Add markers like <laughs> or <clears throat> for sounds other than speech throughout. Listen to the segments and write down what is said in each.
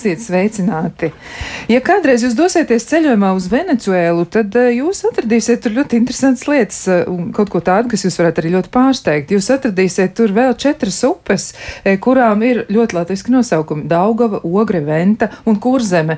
Esiet sveicināti! Ja kādreiz jūs dosieties ceļojumā uz Venecuēlu, tad eh, jūs atradīsiet tur ļoti interesantas lietas eh, kaut ko tādu, kas jūs varētu arī ļoti pārsteigt. Jūs atradīsiet tur vēl četras upes, eh, kurām ir ļoti latviski nosaukumi - Daugava, Ogre, Venta un Kurzeme.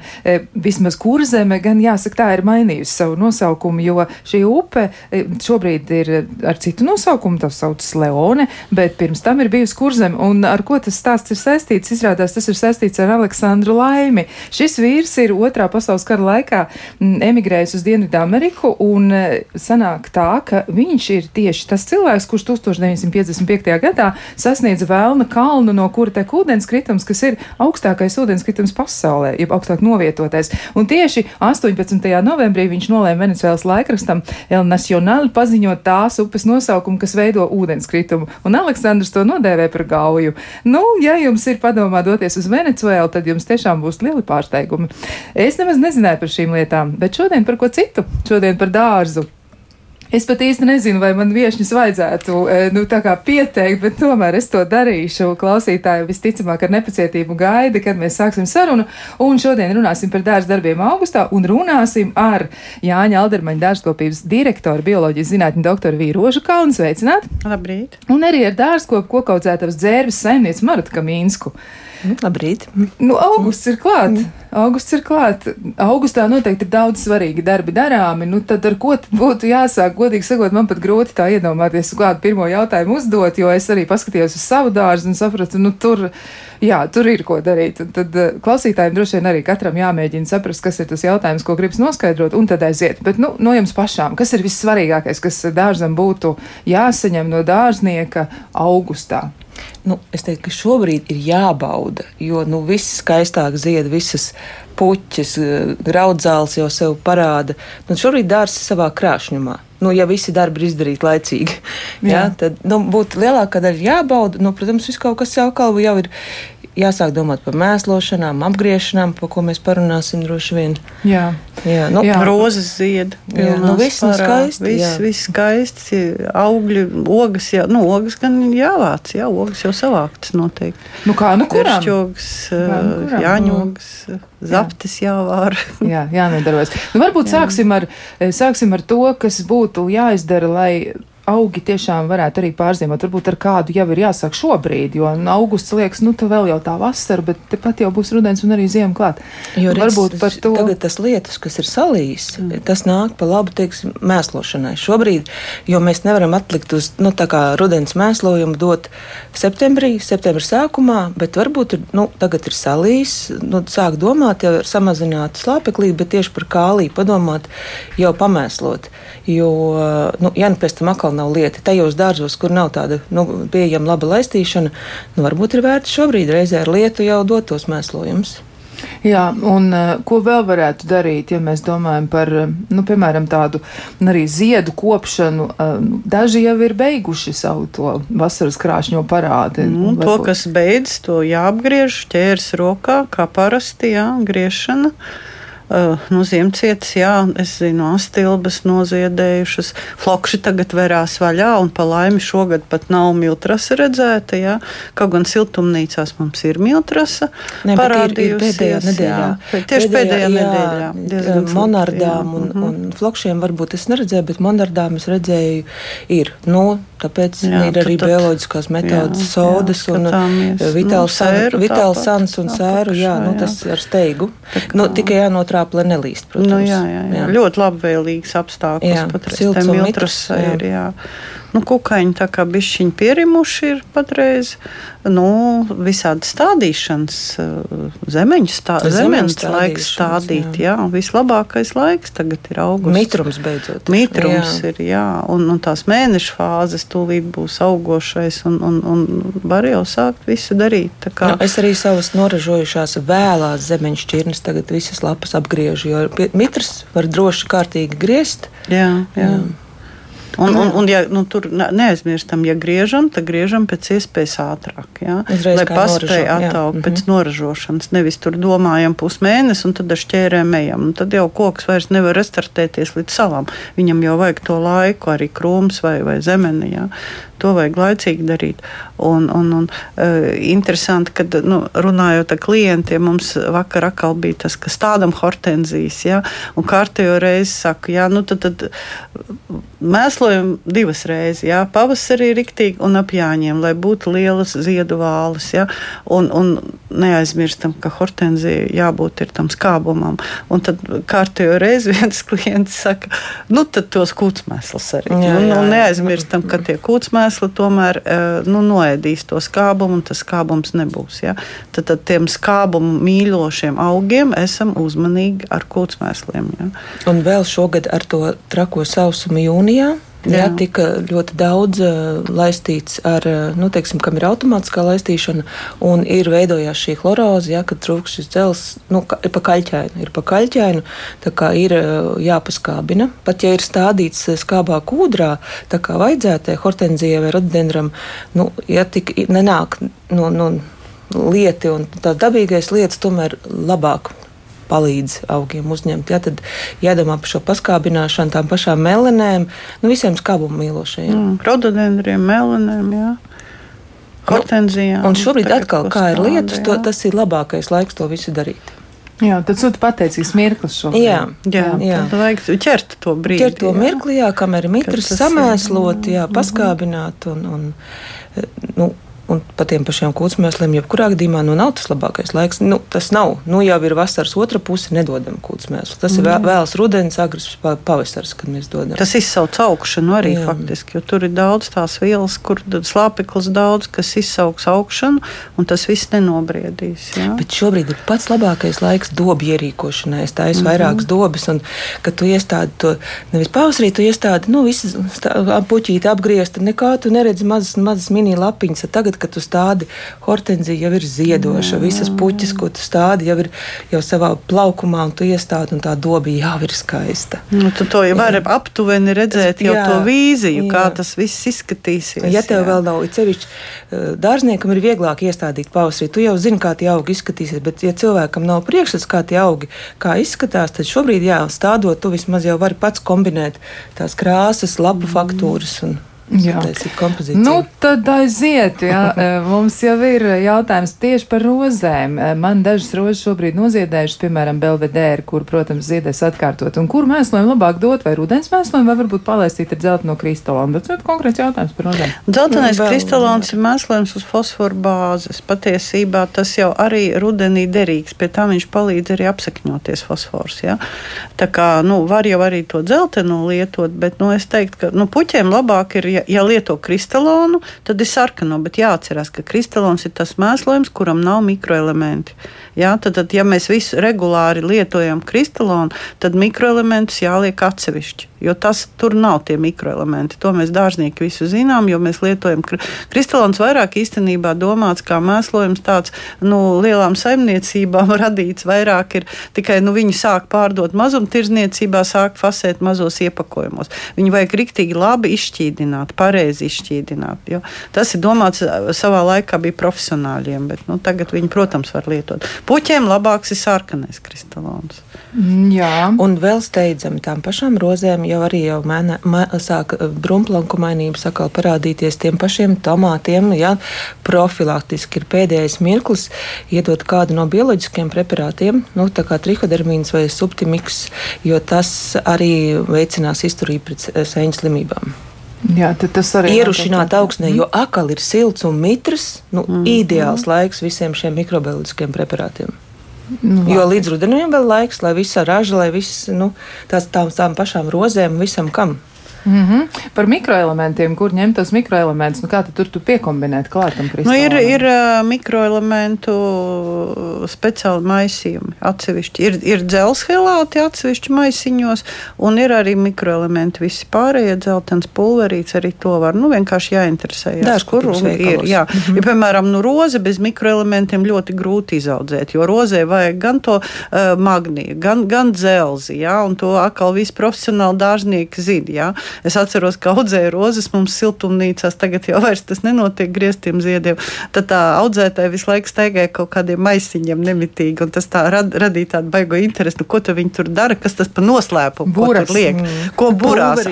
Vismaz Kurzeme, gan jāsaka, tā ir mainījusi savu nosaukumu, jo šī upe šobrīd ir ar citu nosaukumu, tā saucas Leone, bet pirms tam ir bijusi Kurzeme. Un ar ko tas stāsts ir saistīts? Izrādās, tas ir saistīts ar. Aleksandru Laimi. Šis vīrs ir otrā pasaules kara laikā mm, emigrējis uz Dienvidu Ameriku, un e, sanāk tā, ka viņš ir tieši tas cilvēks, kurš 1955. gadā sasniedza Vēlna kalnu, no kura tek ūdenskritums, kas ir augstākais ūdenskritums pasaulē, jeb augstāk novietotais. Un tieši 18. novembrī viņš nolēma Venecijas laikrakstam El Nacional paziņot tās upes nosaukumu, kas veido ūdenskritumu, un Aleksandrs to nodēvē par gauju. Nu, ja jums ir padomā doties uz Venecuēlu, tad jums tiešām būs lieli pārsteigumi. Es nemaz nezināju par šīm lietām, bet šodien par ko citu? Šodien par dārzu. Es pat īsti nezinu, vai man viesņus vajadzētu e, nu, pieteikt, bet tomēr es to darīšu. Klausītāji visticamāk ar nepacietību gaida, kad mēs sāksim sarunu. Un šodien runāsim par dārza darbiem augustā un runāsim ar Jāņa Aldermaņa dārzkopības direktoru, bioloģijas zinātņu doktoru Vīrožu Kalnu. Sveicināt! Labrīt! Un arī ar dārzkopu kokaudzētavas dzērves saimnieci Marta Kamīnsku. Labrīt! Nu, augusts ir klāt. Augusts ir klāt. Augustā noteikti ir daudz svarīgi darbi darāmi. Nu, tad ar ko būtu jāsāk? Godīgi sakot, man pat grūti tā iedomāties, kādu pirmo jautājumu uzdot, jo es arī paskatījos uz savu dārzu un sapratu, nu, tur, jā, tur ir ko darīt. Un tad eh, klausītājiem droši vien arī katram jāmēģina saprast, kas ir tas jautājums, ko gribas noskaidrot, un tad aiziet. Bet, nu, no jums pašām, kas ir vissvarīgākais, kas dārzam būtu jāsaņem no dārznieka augustā? Nu, es teiktu, ka šobrīd ir jābauda, jo nu, viss skaistāk zied, visas puķis, graudzāles jau sev parāda. Nu, šobrīd dārsts savā krāšņumā. Nu, ja visi darbi ir izdarīti laicīgi, <laughs> jā. Jā, tad nu, būtu lielākā daļa jābauda. Nu, protams, viss kaut kas jau, jau ir jāsāk domāt par mēslošanām, apgriešanām, par ko mēs parunāsim droši vien. Jā, jā, nu, jā. rozes zied. Jā, nu, viss ir skaisti. Viss, viss skaisti, augļi, ogas, jā, nu, ogas gan jāvāc, jā, ogas jau savāktas noteikti. Nu kā, nu kuram? Šķogas, nu, jāņogas. Zaptis jāvāra. jā, jānodarbojas. <laughs> Nu, varbūt jā. sāksim, ar, sāksim ar to, kas būtu jāizdara, lai augi tiešām varētu arī pārzīmot. Varbūt ar kādu jau ir jāsāk šobrīd, jo nu, augusts liekas, nu, tā vēl jau tā vasara, bet tepat jau būs rudens un arī ziema klāt. Jo redz, varbūt par to. Tagad tas lietus, kas ir salījis, mm. tas nāk pa labu, teiksim, mēslošanai. Šobrīd, jo mēs nevaram atlikt uz, nu, tā kā rudens mēslojumu dot septembrī, septembra sākumā, bet varbūt, ir, nu, tagad ir salījis, nu, sāk domāt jau samazināt slāpeklī, bet tieši par kālī padomāt jau pamēslot. Jo, nu, ja nu pēc tam atkal nav lieta, tajos dārzos, kur nav tāda nu, pieejama laba laistīšana, nu, varbūt ir vērts šobrīd reizē ar lietu jau dot tos mēslojumus. Jā, un uh, ko vēl varētu darīt, ja mēs domājam par, nu, piemēram, tādu arī ziedu kopšanu? Uh, daži jau ir beiguši savu to vasaras krāšņo parādi. Nu, varbūt. to, kas beidz, to jāapgriež ķērs rokā, kā parasti, jā, griešana. Uh, nu, ziemcietas, jā, es zinu, astilbas noziedējušas. Flokši tagad verās vaļā, un pa laimi šogad pat nav miltrasa redzēta, jā. Kaut gan siltumnīcās mums ir miltrasa ne, parādījusies. Ir, pēdējā nedēļā. Jā, tieši pēdējā, pēdējā jā, nedēļā. Monardām un, mm -hmm. un flokšiem varbūt es neredzēju, bet monardām es redzēju ir. Nu, Tāpēc jā, ir arī tad, bioloģiskās metodas, jā, sodas jā, un vitāls sans un sēru. Jā, nu, tas ar steigu. Nu, tikai jānotrā krāpla nelīst. Protams. Nu, jā, jā, jā. jā. Ļoti labvēlīgs apstākļus. Pat silts un mitrs. Ir, jā. Nu, kukaiņi tā kā bišķiņi pierimuši ir patreiz. Nu, visādi stādīšanas, eh, zemeņu stā, zemeņu laiks stādīt, jā. jā. Vislabākais laiks tagad ir augusts. Mitrums beidzot. Mitrums jā. ir, jā. Un, un tās mēneša fāzes tūlīt būs augošais un, un, un var jau sākt visu darīt. Kā... Nu, es arī savas noražojušās vēlās zemeņu šķirnes tagad visas lapas apgriežu, jo mitrs var droši kārtīgi griezt. Jā, jā. jā. Un, un, un ja nu, tur neaizmirstam, ja griežam, tad griežam pēc iespējas ātrāk. Jā, Uzreiz lai paspēja noražo, attaugt jā. pēc Mhm. noražošanas. Nevis tur domājam pusmēnesi un tad ar šķērēm ejam. Un tad jau koks vairs nevar restartēties līdz salam. Viņam jau vajag to laiku, arī krūms vai, vai zemeni. Jā. To vajag laicīgi darīt. Un, un, un uh, interesanti, ka nu, runājot ar klientiem, mums vakar atkal bija tas, ka stādam hortenzijas. Ja? Un kārtējo reizi saka, jā, nu tad, tad mēslojam divas reizes. Jā? Pavasarī riktīgi un ap jāņiem, lai būtu lielas ziedu vālas. Ja? Un, un neaizmirstam, ka hortenzija jābūt ir tam skābumam. Un tad kārtējo reizi <laughs> viens klients saka, nu tad tos kūtsmēslus arī. Jā, nu, jā, nu, jā. neaizmirstam, ka tie kūtsmēsli tomēr eh, nu, noēdīs to skābumu, un tas skābums nebūs. Ja? Tad, tad tiem skābumu mīļošiem augiem esam uzmanīgi ar kūtsmēsliem. Ja? Un vēl šogad ar to trako sausumu jūnijā. Jā, Jā. tika ļoti daudz uh, laistīts ar, uh, nu, teiksim, kam ir automātiskā laistīšana, un ir veidojās šī chloroze, ja, kad trūks šis dzels, nu, ka, ir pa kaļķainu, ir pa kaļķainu, tā kā ir uh, jāpaskābina. Pat ja ir stādīts skābā kūdrā, tā kā vajadzētu hortenzijai vai rododendram, nu, ja tik nenāk no, no lieti un tā dabīgais lietas, tomēr labāk palīdz augiem uzņemt. Ja, tad jādomā par šo paskābināšanu, tām pašām melenēm, nu, visiem skābumu mīlošajiem. Mm, rododendriem, melanēm. Jā. Hortenzijām. Un šobrīd atkal, kā ir lietus, to, jā. tas ir labākais laiks to visu darīt. Jā, tad sūta pateicīgs mirklis šobrīd. Jā. Jā, Jā. jā. tad vajag ķert to brīdi. Ķert to jā. mirkli, jā, kamēr ir mitrs, samēslot, jā, paskābināt un, un, nu, un par tiem pašiem kūtsmēsliem, jebkurā gadījumā, nu nav tas labākais laiks. Nu, tas nav. Nu, jau ir vasaras otra puse, nedodam kūtsmēslu. Tas ir vēl- vēls rudens, agrs pa- pavasars, kad mēs dodam. Tas izsauc augšanu arī Jā. faktiski, jo tur ir daudz tās vielas, kur slāpeklis daudz, kas izsauks augšanu, un tas viss nenobriedīs. Jā. Bet šobrīd ir pats labākais laiks dobu ierīkošanai. Es taisu mm -hmm. vairākas dobas, un kad tu iestādi to nevis pavasarī, tu iestādi, nu, visas puķīti apgriezta, nekā tu neredzi mazas, mazas mini lapiņas. Tagad, kad tu stādi, hortenzija jau ir ziedoša, visas puķis, ko tu stādi, jau ir jau savā plaukumā, un tu iestādi, un tā doba jau ir skaista. Nu, tu to jau vari aptuveni redzēt, jau Jā, to vīziju, kā jā. tas viss izskatīsies. Ja tev jā. vēl nav, it sevišķi eh, dārzniekam ir vieglāk iestādīt pavasarī, tu jau zini, kā tie augi izskatīsies, bet, ja cilvēkam nav priekšstats, kā tie augi kā izskatās, tad šobrīd, jā, stādot, tu vismaz jau vari pats kombinēt tās krāsas, labu faktūras un Jā. Nu, tad aiziet. Jā. <laughs> Mums jau ir jautājums tieši par rozēm. Man dažas rozes šobrīd noziedējušas, piemēram, Belvedēra, kur, protams, ziedēs atkārtot. Un kur mēslojumu labāk dot, vai rudens mēslojumu, vai varbūt palaistīt ar dzeltenu no kristāla? Tas ir konkrēts jautājums par rozēm. Dzeltenais vēl- kristālons ir mēslojums uz fosforu bāzes. Patiesībā tas jau arī rudenī derīgs, pie tā viņš palīdz arī apsekņoties fosfors. Ja? Tā kā nu, var jau arī to dzeltenu lietot, bet nu, es teiktu, ka nu, puķiem labāk ir, ja, ja lieto kristālonu, tad ir sarkano, bet jāatcerās, ka kristālons ir tas mēslojums, kuram nav mikroelementi. Ja? Tad, tad, ja mēs visu regulāri lietojam kristālonu, tad mikroelementus jāliek atsevišķi. Jo tas tur nav tie mikroelementi. To mēs dārznieki visu zinām, jo mēs lietojam kri- kristālons vairāk īstenībā domāts kā mēslojums tāds nu, lielām saimniecībām <laughs> radīts. Vairāk ir tikai nu, viņi sāk pārdot mazumtirdzniecībā, sāk fasēt mazos iepakojumos. Viņu vajag riktīgi labi izšķīdināt, pareizi izšķīdināt. Tas ir domāts savā laikā bija profesionāļiem, bet nu, tagad viņi, protams, var lietot. Puķiem labāks ir sarkanais kristālons. Mm, Jā. Un vēl steidzami tām pašām rozēm jau arī jau mēne, mē, sāk eh, brumplanku mainības atkal parādīties tiem pašiem tomātiem. Ja, profilaktiski ir pēdējais mirklis iedot kādu no bioloģiskiem preparātiem, nu, tā kā trihodermīns vai subtimiks, jo tas arī veicinās izturību pret se- seņu slimībām. Jā, tas arī Ierušināt augsnē, jo akal ir silts un mitrs, nu, mm. ideāls laiks visiem šiem mikrobioloģiskiem preparātiem. Nu, Jo līdz rudenim vēl laiks, lai visa raža, lai viss, nu, tās tām, tām pašām rozēm, visam kam. Mm -hmm. Par mikroelementiem, kur ņemt tos mikroelementus, nu kā tad tur tu piekombinēt klātam Nu, kristālam? ir ir ā, mikroelementu speciāli maisījumi atsevišķi. Ir, ir dzelzhelāti atsevišķi maisiņos, un ir arī mikroelementi. Visi pārējie dzeltens pulverīts arī to var. Nu, vienkārši jāinteresējas. Dažs, kur ir. Jā. Mm -hmm. ja, piemēram, nu, roze bez mikroelementiem ļoti grūti izaudzēt, jo rozē vajag gan to uh, magniju, gan, gan dzelzi, jā, un to atkal visi profesionāli dārznieki zina. Jā. Es atceros, ka audzēja rozes mums siltumnīcās, tagad jau vairs tas nenotiek grieztiem ziediem. Tad tā audzētāji visu laiku staigāja kaut kādiem maisiņiem nemitīgi, un tas tā rad, radīja tādu baigo interesi, nu, ko tu viņi tur dara, kas tas pa noslēpumu, ko tur liek. Mm. Ko burās?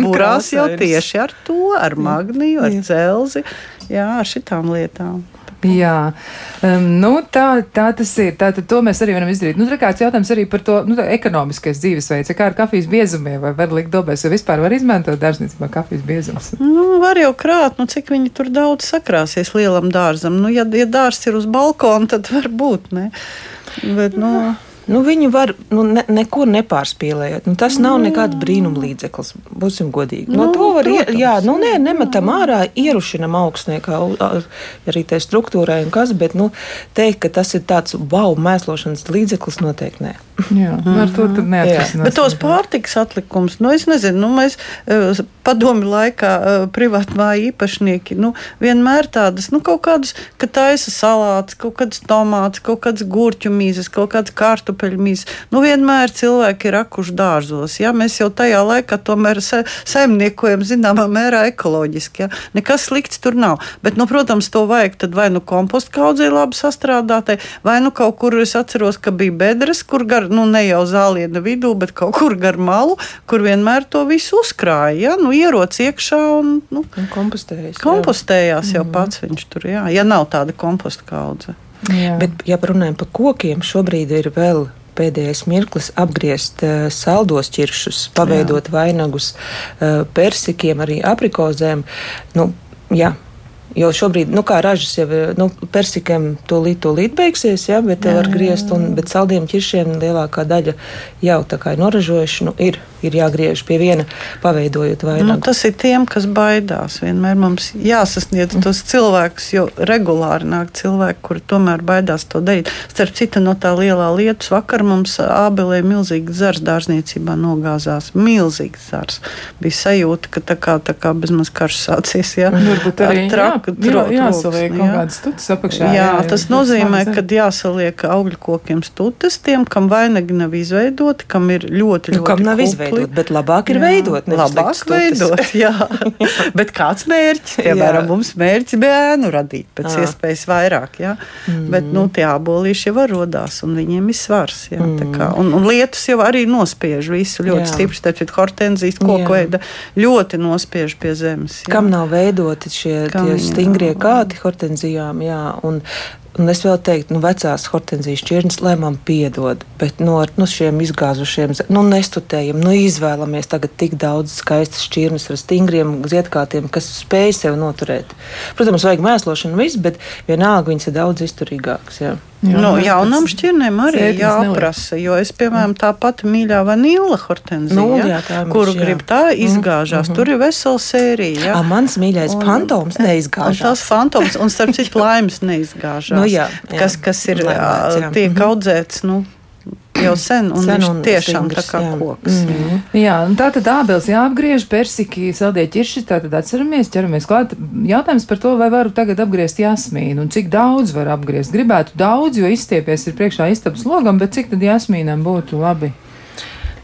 Burās jau tieši ar to, ar magniju, ar dzelzi, jā, ar šitām lietām. Jā, um, nu, tā, tā tas ir. Tā, to mēs arī varam izdarīt. Nu, kāds jautājums arī par to nu, ekonomiskais dzīvesveids, kā ar kafijas biezumiem, vai var likt dobēs, vai vispār var izmantot dārzniecībā kafijas biezumus? Nu, var jau krāt, nu, cik viņi tur daudz sakrāsies lielam dārzam. Nu, ja, ja dārzs ir uz balkona, tad var būt, ne? Bet, nu, Nu, viņu var nu, ne, neko nepārspīlēt. Nu, tas nav nekāds brīnumlīdzeklis, būsim godīgi. Nu, no to var iet, jā, nu, nē, nemetam ārā, ierušinam augstnē, kā arī tai struktūrai un kas, bet nu, teikt, ka tas ir tāds wow, mēslošanas līdzeklis, noteikti nē. Jā, ar to neatrisinās. Bet tos pārtiks atlikumus, nu, es nezinu, nu, mēs padomi laikā privātmāju īpašnieki, nu, vienmēr tādas, nu, kaut kādas, ka taisa salāts, kaut kādas tomāts, kaut kādas gurķu mīzes, kaut kādas kartupeļu mīzes. Nu, vienmēr cilvēki ir akuši dārzos, ja mēs jau tajā laikā tomēr sa saimniekojam zināmā mērā ekoloģiski, ja. Nekas slikts tur nav. Bet, nu, protams, to vajag tad vai nu kompostu kaudzē labi sastrādātai, vai nu kaut kur es atceros, ka bija bedres, kur gar nu, ne jau zāliena vidū, bet kaut kur gar malu, kur vienmēr to visu uzkrāja. Ja? Nu, ieroc iekšā un, nu, un kompostējas. Kompostējās jau mm. pats viņš tur, jā, ja nav tāda komposta kaudze. Jā. Bet, ja runājam par kokiem, šobrīd ir vēl pēdējais mirklis apgriezt uh, saldos ķiršus, paveidot jā. vainagus uh, persikiem, arī aprikozēm. Nu, jā, Jo šobrīd, nu, kā ražas jau nu, persikiem to līdz to līdz beigsies, ja, bet jā, var griezt, un, bet saldiem ķiršiem lielākā daļa jau tā kā ir noražojuši, nu, ir, ir jāgriež pie viena, paveidojot vainagu. Nu, tas ir tiem, kas baidās. Vienmēr mums jāsasniedz mm. tos cilvēkus, jo regulāri nāk cilvēki, kuri tomēr baidās to darīt. Starp citu, no tā lielā lietus vakar mums ābelē milzīgs zars dārzniecībā nogāzās. Milzīgs zars. Bija sajūta, ka tā kā, tā kā bezmaz karš sācies. Ja? Varbūt arī. Tra, jā, jāsaliek kaut kādas stūtes apakšā. Jā, jā, tas nozīmē, ka jāsaliek augļu kokiem stūtes tiem, kam vainagi nav izveidoti, kam ir ļoti, nu, ļoti kam nav izveidoti, bet labāk ir jā. veidot. Labāk veidot, jā. <laughs> bet kāds mērķis? Piemēram, mums mērķis bērnu radīt pēc à. iespējas vairāk, jā. Mm. Bet, nu, tie abolīši jau var rodās un viņiem ir svars, jā. Mm. Kā, un, un lietus jau arī nospiež visu ļoti jā. stipri, starp hortenzijas koku veida ļoti nospiež pie zemes. Jā. Kam nav veidoti šie stingrie kāti hortenzijām, jā, un Un es vēl teiktu, nu, vecās hortenzijas čirnes, lai man piedod, bet no nu, nu, šiem izgāzušiem, nu, nestutējam, nu, izvēlamies tagad tik daudz skaistas čirnes ar stingriem ziedkātiem, kas spēj sev noturēt. Protams, vajag mēslošanu visu, bet vienalga viņas ir daudz izturīgākas. Jā. Jā, nu, jaunam šķirnēm arī jāprasa, jo es, piemēram, tā pati mīļā vanila hortenzija, nu, jā, jā, kuru grib tā mhm, izgāžās. Mm -hmm. Tur ir vesela sērija. Jā. A, mans mīļais un, fantoms neizgāžās. Tas fantoms, un starp citu laimes neizgāžās. <laughs> nu, jā, jā. Kas, kas ir, Laimēts, jā. tiek mhm. audzēts, nu, jau sen, un sen un tiešām stingrs, tā kā jā. koks. Mm -hmm. Jā, un tā tad ābels jāapgriež, persiki, saldie ķirši, tā tad atceramies, ķeramies klāt. Jautājums par to, vai varu tagad apgriezt jasmīnu, un cik daudz var apgriezt. Gribētu daudz, jo izstiepies ir priekšā istabas logam, bet cik tad jasmīnam būtu labi?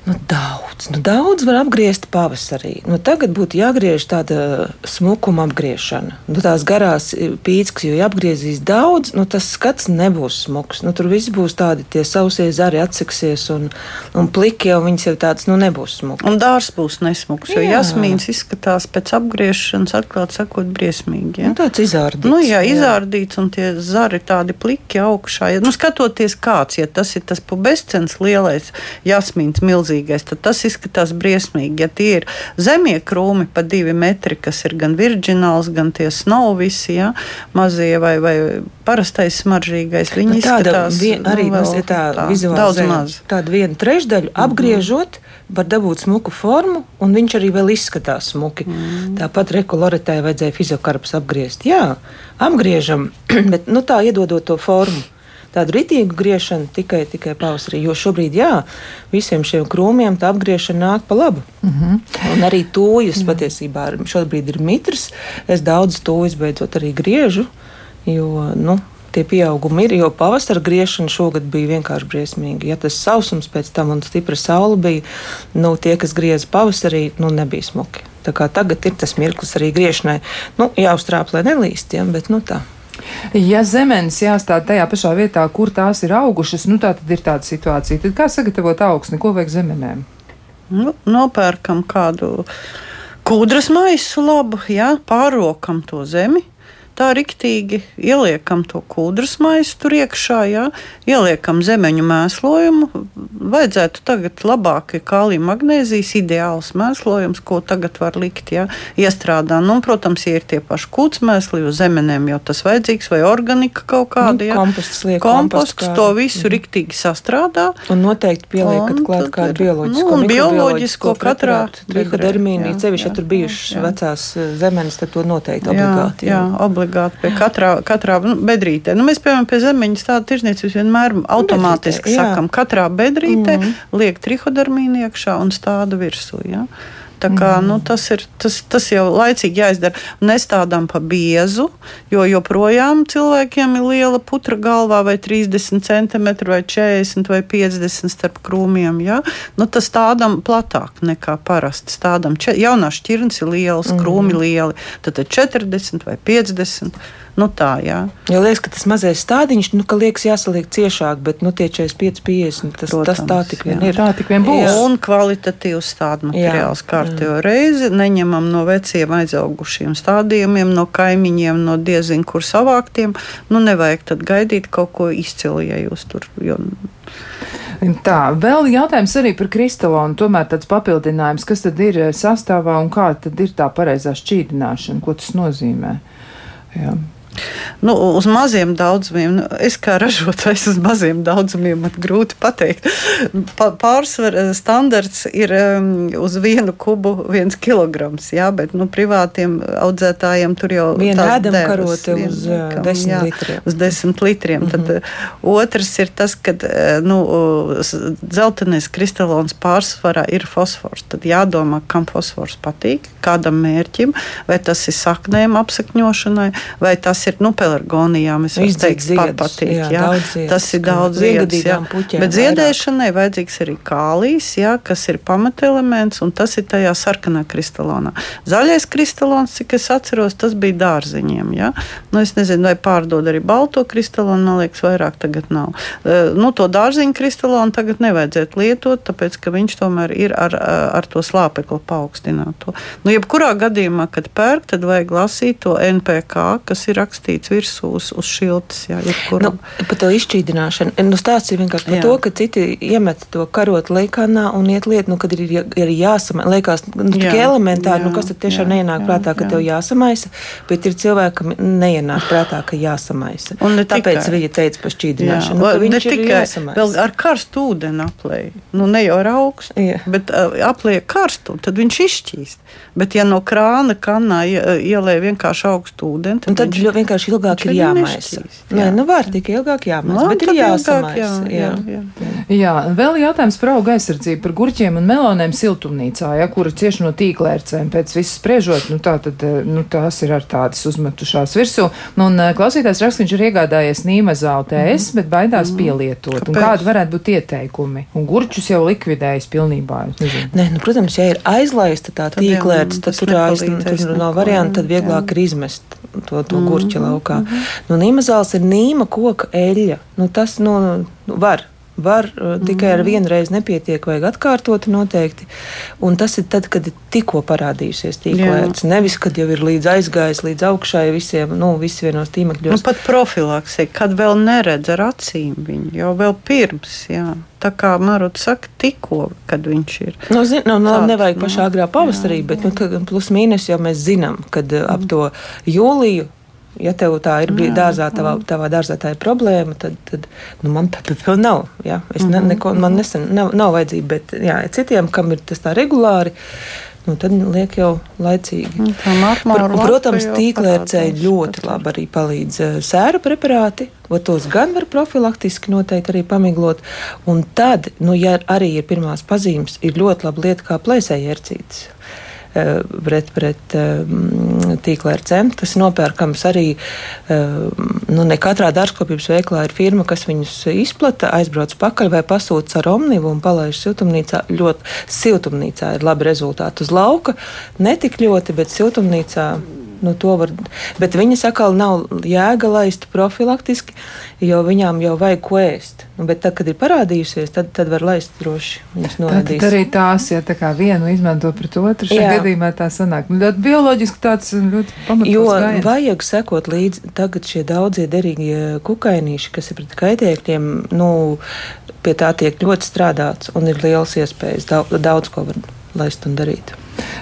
Nu, daudz, nu, daudz var apgriezt pavasarī. Nu, tagad būtu jāgriež tāda smukuma apgriešana. Nu, tās garās pīķis, jo apgriezīs daudz, nu, tas skats nebūs smuks. Nu, tur viss būs tādi tie sausie zari atseksies un, un pliki, un viņas ir tādas, nu, nebūs smuks. Un dārs būs nesmuks, jo jā. jasmīns izskatās pēc apgriešanas, atklāt sakot, briesmīgi. Ja? Nu, tāds izārdīts. Nu, jā, izārdīts, un tie zari tādi pliki augšā. Ja, nu, skatoties kāds, ja tas ir tas pubescens lielais jasmīns milzīgs milzīgais, tad tas izskatās briesmīgi. Ja tie ir zemie krūmi pa divi metri, kas ir gan virģināls, gan tie snow visi, ja, mazie vai, vai parastais smaržīgais, viņi nu, izskatās vien, arī nu, vēl, tā, tā daudz maz. Tādu vienu trešdaļu mhm. apgriežot. Mm -hmm var dabūt smuku formu, un viņš arī vēl izskatās smuki. Mm. Tāpat rekoloritē vajadzēja fiziokarpus apgriezt. Jā, apgriežam, <clears throat> bet nu, tā iedodot to formu. Tādu ritīgu griešanu tikai, tikai pavasarī. Jo šobrīd, jā, visiem šiem krūmiem tā apgriešana nāk pa labu. Mm -hmm. Un arī tūjas patiesībā šobrīd ir mitrs. Es daudz tūjas beidzot arī griežu, jo, nu, tie pieaugumi ir, jo pavasara griešana šogad bija vienkārši briesmīga. Ja tas sausums pēc tam un stipra saule bija, nu, tie, kas griez pavasarī, nu, nebija smuki. Tagad ir tas mirklis arī griešanai. Nu, jāuztrāp, lai nelīst, ja, bet nu tā. Ja zemenes jāstāda tajā pašā vietā, kur tās ir augušas, nu tā tad ir tāda situācija. Tad kā sagatavot augsni, ko vajag zemenēm? Nu, nopērkam kādu kūdras maisu labu, jā, pārokam to zemi tā riktīgi ieliekam to kūdras maisu tur iekšā, jā, ieliekam zemeņu mēslojumu. Vajadzētu tagad labāk kālija magnēzijas ideāls mēslojums, ko tagad var likt, jā, iestrādā. Nu, protams, ja ir tie paši kūtsmēsli, jo zemenēm jau tas vajadzīgs, vai organika kaut kāda, nu, jā. Komposts liek komposts, komposts to visu mm. riktīgi sastrādā. Un noteikti pieliekat klāt kādu bioloģisko. Nu, un bioloģisko katrā. Trihodermīnu, cevišķi, ja tur bijušas vecās zemenes, tad to noteikti obligāti. Jā, jā obligāti obligāti pie katrā, katrā nu, bedrītē. Nu, mēs, piemēram, pie zemeņas tādu tirzniecības vienmēr automātiski bedrītē, sakam, katrā bedrītē mm liek trihodermīnu iekšā un stādu virsū. Ja? Tā kā, mm. nu, tas, ir, tas, tas jau laicīgi jāizdara. Nestādām pa biezu, jo joprojām cilvēkiem ir liela putra galvā, vai 30 cm, vai 40 vai 50 starp krūmiem. Ja? Nu, tas tādam platāk nekā parasti. Tādam jaunā šķirnes ir liels, mm. krūmi lieli, tad 40 vai 50. Nu, tā, jā. Jo liekas, ka tas mazais stādiņš, nu, ka liekas jāsaliek ciešāk, bet, nu, tie 45, 50, tas, Protams, tas tā tik vien jā. ir. Tā tik vien būs. Jā. Un kvalitatīvs stādu materiāls kārtējo reizi. Neņemam no veciem aizaugušiem stādījumiem, no kaimiņiem, no diezin kur savāktiem. Nu, nevajag tad gaidīt kaut ko izcilu, ja jūs tur. Jo, Tā, vēl jautājums arī par kristalonu. Tomēr tāds papildinājums, kas tad ir sastāvā un kā tad ir tā pareizā šķīdināšana, ko tas nozīmē. Jā. Nu, uz maziem daudzumiem, nu, es kā ražotājs uz maziem daudzumiem, man grūti pateikt. Pārsvarā standarts ir um, uz vienu kubu viens kilograms, jā, bet nu, privātiem audzētājiem tur jau ir tāda karote uz jā, desmit jā, litriem. Uz desmit litriem. Mm -hmm. Tad uh, otrs ir tas, ka uh, nu, dzeltenais kristalons pārsvarā ir fosfors. Tad jādomā, kam fosfors patīk, kādam mērķim, vai tas ir saknēm apsakņošanai, vai tas ir nu, pelargonijām. Es varu teikt, pat patīk. Jā, jā. Ziedus, tas ir daudz. Puķiem, Bet ziedēšanai vairāk. vajadzīgs arī kālijs, jā, kas ir pamatelements, un tas ir tajā sarkanā kristalonā. Zaļais kristalons, cik es atceros, tas bija dārziņiem. Jā. Nu, es nezinu, vai pārdod arī balto kristalonu, man liekas, vairāk tagad nav. Nu, to dārziņu kristalonu tagad nevajadzētu lietot, tāpēc, ka viņš tomēr ir ar, ar to slāpekli paaugstināto. Nu, jebkurā gadījumā, kad pērk, tad vajag lasīt to NPK, kas ir rakstīts rakstīts virsū uz, uz šiltas. Jā, nu, par to izšķīdināšanu. Nu, stāsts ir vienkārši par jā. to, ka citi iemet to karotu laikanā un iet liet, nu, kad ir, ir jāsamaisa. Liekas, nu, tikai elementāri, jā, nu, kas tad tiešām jā, neienāk jā, prātā, ka jā. tev jāsamaisa, bet ir cilvēki, kam neienāk prātā, ka jāsamaisa. Un Tāpēc tikai. viņa teica par šķīdināšanu. Jā, nu, ne tikai vēl ar karstu ūdeni aplēja. Nu, ne jau ar augstu, jā. bet uh, aplēja karstu, tad viņš izšķīst. Bet, ja no krāna kanā ielēja vienkārši augstu ūdeni, tad, tad viņš vienkārši ilgāk ir jāmaisa. Jā. Nē, nu var tikai ilgāk jāmaisa, no, bet ir jāsamaisa. Jā, jā, jā. Jā. jā, vēl jautājums par auga aizsardzību, par gurķiem un melonēm siltumnīcā, ja, kura cieši no tīklērcēm. Pēc viss spriežot, nu, tā tad, nu, tās ir ar tādas uzmetušās virsū. Nu, un klausītājs raksts, viņš ir iegādājies nīmezālu TS, mm. bet baidās mm. pielietot. Kāpēc? Un kādi varētu būt ieteikumi? Un gurķus jau likvidējis pilnībā. Nē, nu, protams, ja ir aizlaista tā tīklērts, tad tur, aiz, tur nav variantu, tad vieglāk ir izmest to, to mm. gurķi laukā. Mm -hmm. nu, Nīmazāls ir nīma koka eļļa. Nu, tas nu, nu, var Var uh, tikai ar mhm. vienu reizi nepietiek, vajag atkārtot noteikti. Un tas ir tad, kad ir tikko parādījusies tīklēts. Nevis, kad jau ir līdz aizgājis līdz augšai visiem, nu, visi vienos tīmekļos. Nu, pat profilakse, kad vēl neredz ar acīm viņu, jau vēl pirms, jā. Tā kā Maruta saka, tikko, kad viņš ir. Nu, zin, nu, nu, nevajag pašā nu, agrā pavasarī, jā, bet nu, plus mīnus jau mēs zinām, kad uh, ap to jūliju Ja tev tā ir jā, dārzā, tavā, tavā dārzā tā ir problēma, tad, tad nu, man tā nav. Ja? Es mm ne, neko, man nesen nav, nav vajadzība, bet jā, citiem, kam ir tas tā regulāri, nu, tad liek jau laicīgi. Nu, Pr protams, tīklērcei ļoti labi arī palīdz uh, sēru preparāti. Tos gan var profilaktiski noteikti arī pamiglot. Un tad, nu, ja arī ir pirmās pazīmes, ir ļoti laba lieta kā plēsēja ercītes Eh, pret, pret eh, tīkla ar. Tas ir nopērkams arī eh, nu, ne katrā dārzkopības veiklā ir firma, kas viņus izplata, aizbrauc pakaļ vai pasūta ar omnivu un palaiž siltumnīcā. Ļoti siltumnīcā ir labi rezultāti uz lauka. Ne tik ļoti, bet siltumnīcā Nu, var, bet viņas atkal nav jēga laist profilaktiski, jo viņām jau vajag ko ēst. Nu, bet tad, kad ir parādījusies, tad, tad var laist droši. Tad arī tās, ja tā kā vienu izmanto pret otru, šajā Jā. gadījumā tā sanāk. Nu, ļoti bioloģiski tāds ļoti pamatots. Jo gājiens. vajag sekot līdzi tagad šie daudzie derīgie kukainīši, kas ir pret kaitēkļiem, nu, pie tā tiek ļoti strādāts un ir liels iespējas daudz, daudz ko var laist un darīt.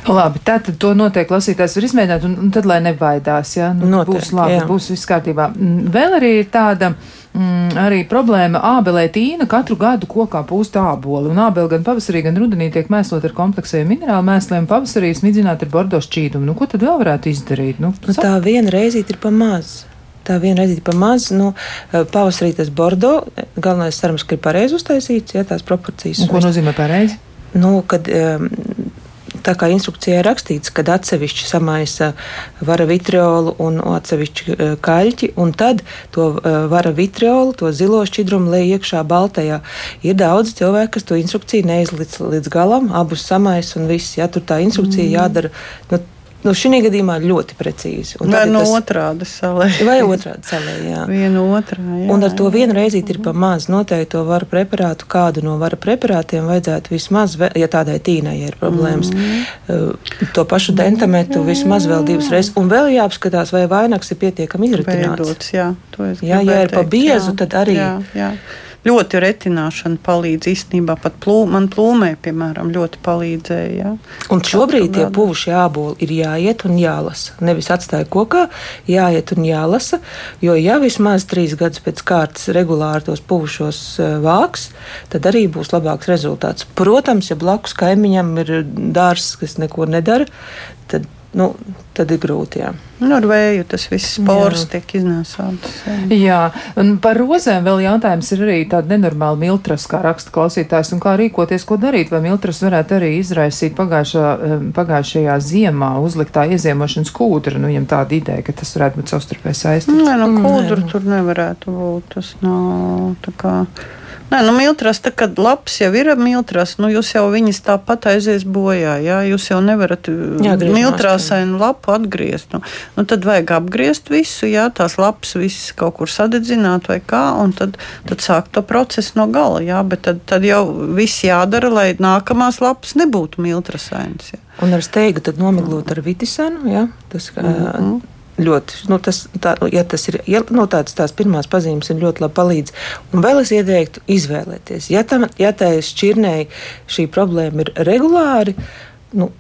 Labi, tātad to noteikti lasītājs var izmēģināt, un, un tad, lai nebaidās, ja nu, noteikti, būs labi, jā. būs viss kārtībā. Mm, vēl arī ir tāda. Mm, arī problēma ābelē tīna katru gadu kokā pūst āboli, un ābeli gan pavasarī, gan rudenī tiek mēslot ar kompleksējiem minerālu mēsliem, pavasarī smidzināt ar bordo šķīdumu. Nu, ko tad vēl varētu izdarīt? Nu, nu, tā viena reizīte ir pa maz. Tā viena reizīte pa maz, nu, pavasarī tas bordo, galvenais cerams, ka ir pareizi uztaisīts, ja tās proporcijas. Un ko nozīmē pareizi? Nu, kad tā kā instrukcijā ir rakstīts, kad atsevišķi samaisa vara vitriolu un atsevišķi e, kaļķi, un tad to e, vara vitriolu, to zilo šķidrumu lej iekšā baltajā. Ir daudz cilvēku, kas to instrukciju neizlīdz līdz galam, abus samaisa un viss. Ja tur tā instrukcija mm. jādara, nu, Nu, šī gadījumā ļoti precīzi. Un vai no tas, otrādi salē. Vai otrādi salē, jā. <laughs> Vienu otrā, jā. Un ar to vienu reizīti ir pa maz. Noteikti to varu preparātu, kādu no varu preparātiem vajadzētu vismaz, ja tādai tīnai ir problēmas, mm. to pašu dentametu vismaz vēl divas reizes. Un vēl jāapskatās, vai vainags ir pietiekami izritināts. Veidots, jā, jā, ja ir pa biezu, jā, tad arī. Jā, jā ļoti retināšana palīdz īstenībā pat plū, man plūmē, piemēram, ļoti palīdzēja. Ja? Un šobrīd tie puvuši jāboli ir jāiet un jālasa. Nevis atstāja kokā, jāiet un jālasa, jo ja vismaz trīs gadus pēc kārtas regulāri tos puvušos eh, vāks, tad arī būs labāks rezultāts. Protams, ja blakus kaimiņam ir dārzs, kas neko nedara, tad nu, tad ir grūti. Jā. Nu, ar vēju tas viss spors tiek iznēsāts. Jā. jā, un par rozēm vēl jautājums ir arī tāda nenormāla miltras, kā raksta klausītājs, un kā rīkoties, ko darīt, vai miltras varētu arī izraisīt pagājušā, pagājušajā ziemā uzliktā ieziemošanas kūdra, nu, viņam tāda ideja, ka tas varētu būt savstarpēji saistīts. Nē, no nu, kūdra mm, tur nevarētu būt, tas nav tā kā. Nē, nu, miltras, tā, kad labs jau ir miltras, nu, jūs jau viņas tāpat aizies bojā. Jā, jūs jau nevarat miltrāsainu lapu atgriezt. Nu, nu, tad vajag apgriezt visu, jā, tās lapas visas kaut kur sadedzināt vai kā, un tad, tad sākt to procesu no gala. Jā, bet tad, tad jau viss jādara, lai nākamās lapas nebūtu miltrasainas. Jā. Un ar steigu tad nomiglot ar vitisenu, jā, tas, mm -hmm ļoti, nu, tas, tā, ja tas ir ja, nu, tāds, tās pirmās pazīmes, ir ļoti labi palīdz. Un vēl es ieteiktu izvēlēties. Ja, tam, ja tā šķirnei šī problēma ir regulāri, nu,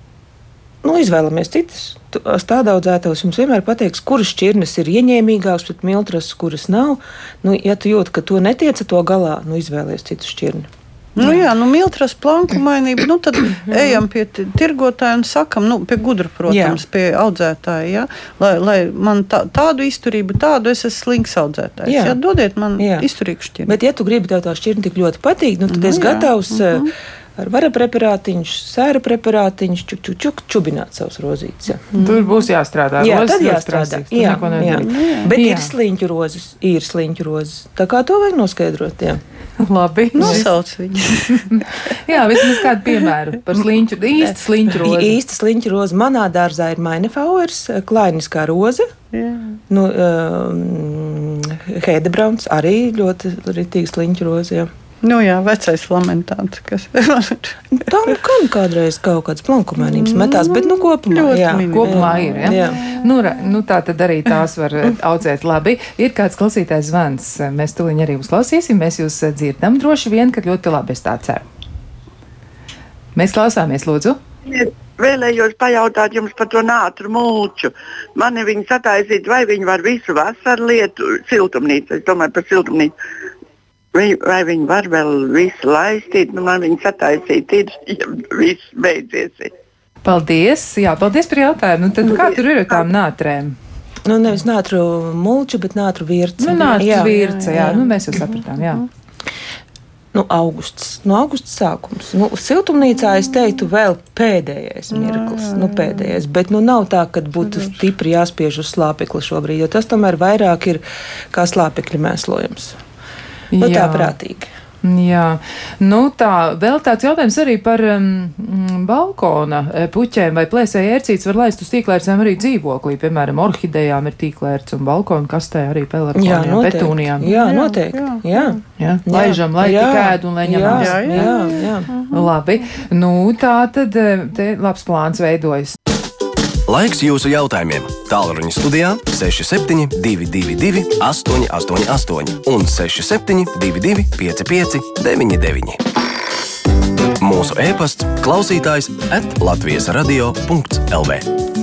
nu, izvēlamies citas. Stādaudzētājs jums vienmēr pateiks, kuras šķirnes ir ieņēmīgākas pret miltras, kuras nav. Nu, ja tu jūti, ka to netiec to galā, nu, izvēlies citu šķirni. Nu, jā, nu, miltras planku mainība. Nu, tad ejam pie tirgotāja un sakam, nu, pie gudra, protams, jā. pie audzētāja. Ja? Lai, lai man tā, tādu izturību, tādu es esmu slinks audzētājs. Jā. Jā, dodiet man jā. izturīgu šķirni. Bet, ja tu gribi tev tā šķirni tik ļoti patīk, nu, tad nu, es jā. gatavs. Uh -huh ar vara preparātiņu, sēra preparātiņu, čuk, čuk, čuk, čubināt savus rozītes. Ja. Mm. Tur būs jāstrādā. Jā, tad jāstrādā. Jā, jā. Bet jā. ir sliņķu rozes, ir sliņķu rozes. Tā kā to vajag noskaidrot. Jā. Labi. Nosauc viņu. <laughs> jā, vismaz kādu piemēru par sliņķu, īsti sliņķu rozi. Īsti sliņķu rozi. Manā dārzā ir Mainefauers, klainiskā roze. Jā. Nu, um, Heidebrauns arī ļoti ritīgi sliņķu rozi. Jā. Nu jā, vecais lamentāts, kas tā nu kan kādreiz kaut kāds plankumainības metās, bet nu kopumā, jā, kopumā ir, jā. jā. Nu, nu tā tad arī tās var <laughs> audzēt labi. Ir kāds klausītājs zvans, mēs tuliņ arī uzklausīsim, mēs jūs dzirdam droši vien, ka ļoti labi es tā ceru. Mēs klausāmies, lūdzu. Vēlējos pajautāt jums par to nātru mūču. Mani viņi sataisīt, vai viņi var visu vasaru lietu siltumnīcu. Es domāju par siltumnīcu Vai, vai viņi var vēl visu laistīt, nu man viņi sataisīt, ir, ja viss beidzies. Paldies! Jā, paldies par jautājumu. Nu, tad kā tur ir ar tām nātrēm? Nu, nevis nātru mulču, bet nātru virci. Nu, nātru virci, jā, jā, jā. Nu, mēs jau sapratām, jā. Mm -hmm nu, augusts, no augusta sākums. Nu, siltumnīcā es teiktu, vēl pēdējais mirklis, nu, pēdējais. Bet nu, nav tā, ka būtu stipri jāspiež uz slāpekli šobrīd, jo tas tomēr vairāk ir kā slāpekļa mēslojums. Nu, tā prātīgi. Jā, nu tā, vēl tāds jautājums arī par um, balkona e, puķēm vai plēsēja ērcītes var laist uz tīklērcēm arī dzīvoklī, piemēram, orhidejām ir tīklērts un balkona kastē arī pelargonijām, petūnijām. Jā, noteikti. Jā, jā. jā. Laižam, lai tik ēd un lai ņemam. Jā, jā, jā. jā. Labi, nu tā tad e, te labs plāns veidojas. Laiks jūsu jautājumiem. Tālruņa studijā 6722, 888, un 6722, 55, 99. Mūsu e-pasts, klausītājs, atlatvijas radio.lv.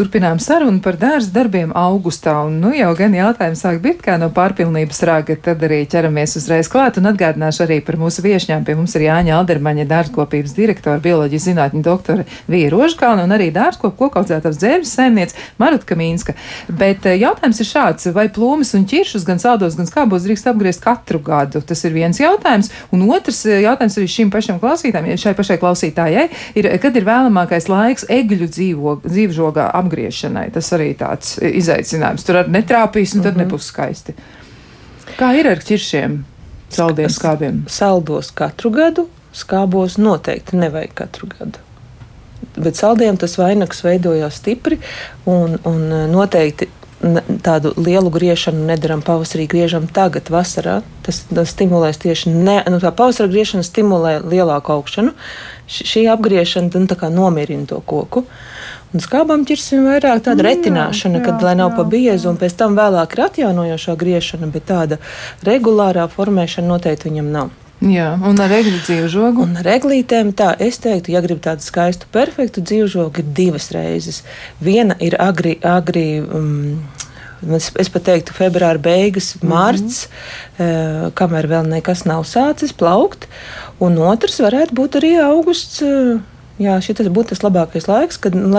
Turpinām sarunu par dārza darbiem augustā, un nu jau gan jautājums sāk birt kā no pārpilnības raga, tad arī ķeramies uzreiz klāt un atgādināšu arī par mūsu viešņām. Pie mums ir Jāņa Aldermaņa dārzkopības direktora, bioloģijas zinātņu doktore Vija Rožkalna un arī dārzkopu kokaudzētavas dzēvis saimniec Marutka Mīnska. Bet eh, jautājums ir šāds, vai plūmes un ķiršus gan saldos, gan skābos drīkst apgriezt katru gadu? Tas ir viens jautājums, un otrs eh, jautājums arī šim pašam klausītājai, šai pašai klausītājai, ir, kad ir vēlamākais laiks egļu dzīvo, dzīvžogā apgriešanai. Tas arī tāds izaicinājums. Tur arī netrāpīs, un tad mm -hmm. nebūs skaisti. Kā ir ar ķiršiem, saldiem skābiem? Saldos katru gadu, skābos noteikti nevajag katru gadu. Bet saldiem tas vainags veidojās stipri un, un noteikti tādu lielu griešanu nedaram pavasarī, griežam tagad, vasarā. Tas, tas stimulēs tieši ne, nu, tā pavasara griešana stimulē lielāku augšanu. Šī apgriešana nu, nomierina to koku. Un skābām ķirsim vairāk tāda retināšana, jā, kad jā, lai nav pa biezu, un pēc tam vēlāk ir atjaunojošā griešana, bet tāda regulārā formēšana noteikti viņam nav. Jā, un ar egli dzīvžogu? Un ar eglītēm tā, es teiktu, ja grib tādu skaistu, perfektu dzīvžogu, ir divas reizes. Viena ir agri, agri um, Es, es pat teiktu, februāra beigas, mārts, mm -hmm. kamēr vēl nekas nav sācis plaukt. Un otrs varētu būt arī augusts, Jā, šis būtu tas labākais laiks, kad nu,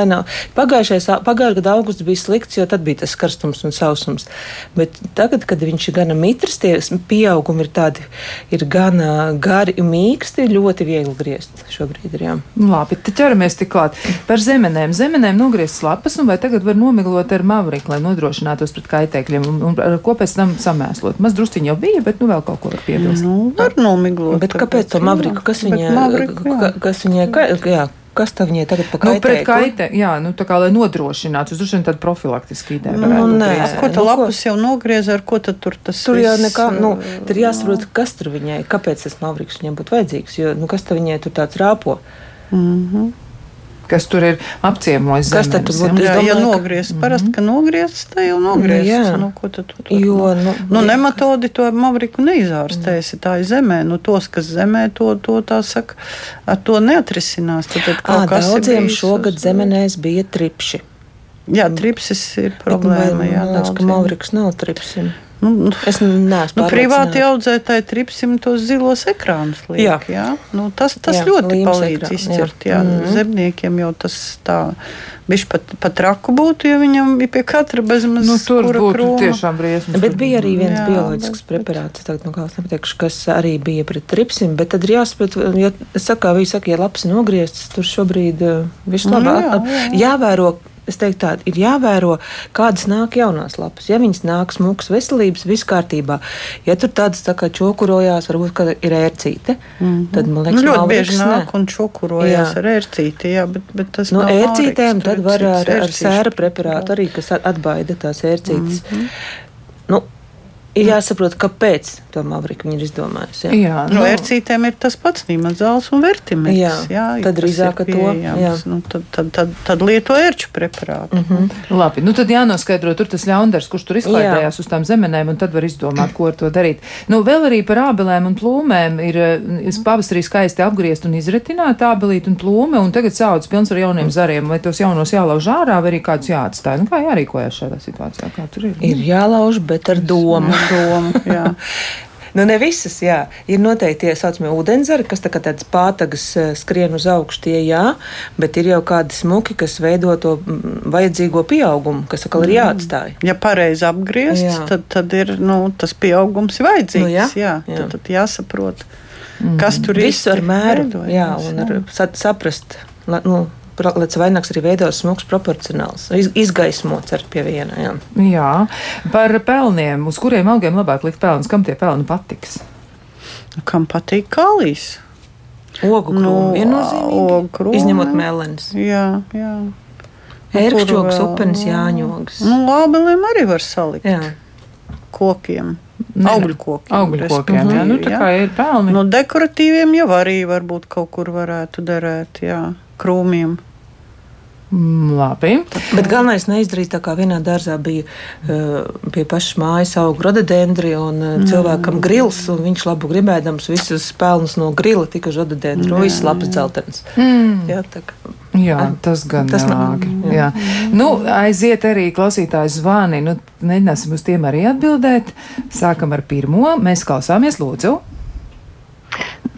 pagājušā gada augusts bija slikts, jo tad bija tas karstums un sausums. Bet tagad, kad viņš ir gana mitrs, tie pieaugumi ir tādi, ir gana gari un mīksti, ļoti viegli griezt šobrīd. Ir, jā. Labi, tad ķeramies tik klāt par zemenēm. Zemenēm nogriezt lapas, un vai tagad var nomiglot ar mavriku, lai nodrošinātos pret kaitēkļiem, un, un ar ko pēc tam samēslot? Maz drusciņi jau bija, bet nu vēl kaut ko var piebilst. Nu, var nomiglot. Bet kāpēc to mavriku? Kas viņai, kas viņai, jā, Kas tam viņai tagad pakaitē? Nu, pret kaitē, jā, nu, tā kā lai nodrošinātu, uz šodien tāda profilaktiska ideja. Nu, nē, ko tu nu, lapus jau nogriez, ar ko tad tur tas tur jau nekā, nu, tur jāsaprot, kas tur viņai, kāpēc tas mavriks viņai būtu vajadzīgs, jo, nu, kas tad viņai tur tāds rāpo? Mm -hmm kas tur ir apciemojis. Kas tad būtu? Jā, ja nogriezt, parasti, mhm. ka nogriezt, tā jau nogriezt. Jā, nu, ko tad tu tur? Jo, nu, nu nematodi to mavriku neizārstēsi tā ir zemē. Nu, tos, kas zemē, to, to tā saka, ar to neatrisinās. Tad, tad à, daudziem šogad uz... zemenēs bija tripši. Jā, tripsis ir problēma. Jā, daudz, ka mavriks nav tripsim. Nu, es neesmu. Nu, privāti audzētāji tripsim tos zilos ekrānus. Liek, jā. Jā? Nu, tas tas jā, ļoti palīdz ekrān, izķert. Jā. Jā. Mm -hmm. Zemniekiem jau tas tā. Viņš pat, pat raku būtu, ja viņam bija pie katra bezmaz nu, tur būtu kroma. tiešām briesmas. Bet bija arī viens jā, bioloģisks bet, preparāts, tagad, nu, nepateikšu, kas arī bija pret tripsim, bet tad ir jāsaprot, ja, kā viņi saka, ja labs nogriezts, tur šobrīd uh, viss nu, labāk. Jā, jā. Jāvēro es teiktu, tā ir jāvēro, kādas nāk jaunās lapas. Ja viņas nāk smukas veselības, viss kārtībā. Ja tur tādas tā kā čokurojās, varbūt ir ērcīte, mm -hmm. tad man liekas, nu, ļoti bieži nāk ne. un čokurojās jā. ar ērcīti. Jā, bet, bet tas no ērcītēm tad var ar, ar sēra preparātu arī, kas atbaida tās ērcītes. Mm -hmm. nu, Ir jāsaprot, kāpēc to Mavriku viņi ir izdomājusi. Jā, jā nu, no ērcītēm ir tas pats nīmazāls un vertimēks. Jā, jā tad drīzāk to. Jā. Nu, tad, tad, tad, tad lieto ērču preparātu. Mm -hmm. Labi, nu tad jānoskaidro tur tas ļaundars, kurš tur izklaidējās uz tām zemenēm, un tad var izdomāt, ko ar to darīt. Nu, vēl arī par ābelēm un plūmēm ir pavasarī skaisti apgriezt un izretināt ābelīt un plūme, un tagad sauc pilns ar jauniem zariem, vai tos jaunos jālauž ārā, vai arī kādus jāatstāj. Nu, kā jārīkojas šādā situācijā? Kā tur ir? Ir jālauž, bet ar domu domu. <laughs> Nu, ne visas, jā. Ir noteikti tie saucamie ūdenzari, kas tā kā tādas pātagas eh, skrien uz augšu, tie jā, bet ir jau kādi smuki, kas veido to mm, vajadzīgo pieaugumu, kas atkal ir mm. jāatstāj. Ja pareizi apgriezt, jā. tad, tad ir, nu, tas pieaugums ir vajadzīgs. Nu, jā, jā, jā. Tad, tad jāsaprot, mm. kas tur ir. Visu ar mēru, jā, un ar saprast, nu, lai vainags arī veidos smūgs, proporcionāls, iz, izgaismots ar pie viena. Jā. jā, par pelniem, uz kuriem augiem labāk likt pelnus, kam tie pelni patiks? Kam patīk kālijas? Ogu krūmi nu, viennozīmīgi. Izņemot melens. Jā, jā. Ērkšķogs, upenis, jāņogs. Nu, lābeliem arī var salikt. Jā. Kokiem. Augļu kokiem. Augļu kokiem, jā. Nu, tā jā. kā ir pelni. Nu, dekoratīviem jau arī varbūt kaut kur varētu derēt, jā krūmiem. Mm, labi. Bet galvenais neizdarīt tā, kā vienā dārzā bija uh, pie pašas mājas auga rododendri un uh, mm. cilvēkam grils, un viņš labu gribēdams visus pelnus no grila tika uz rododendru, un viss lapas dzeltenis. Mm. Jā, tā kā. Jā, tas gan tas nelāgi. Jā. Jā. Nu, aiziet arī klausītājs zvani. Nu, mēģināsim uz tiem arī atbildēt. Sākam ar pirmo. Mēs klausāmies, lūdzu.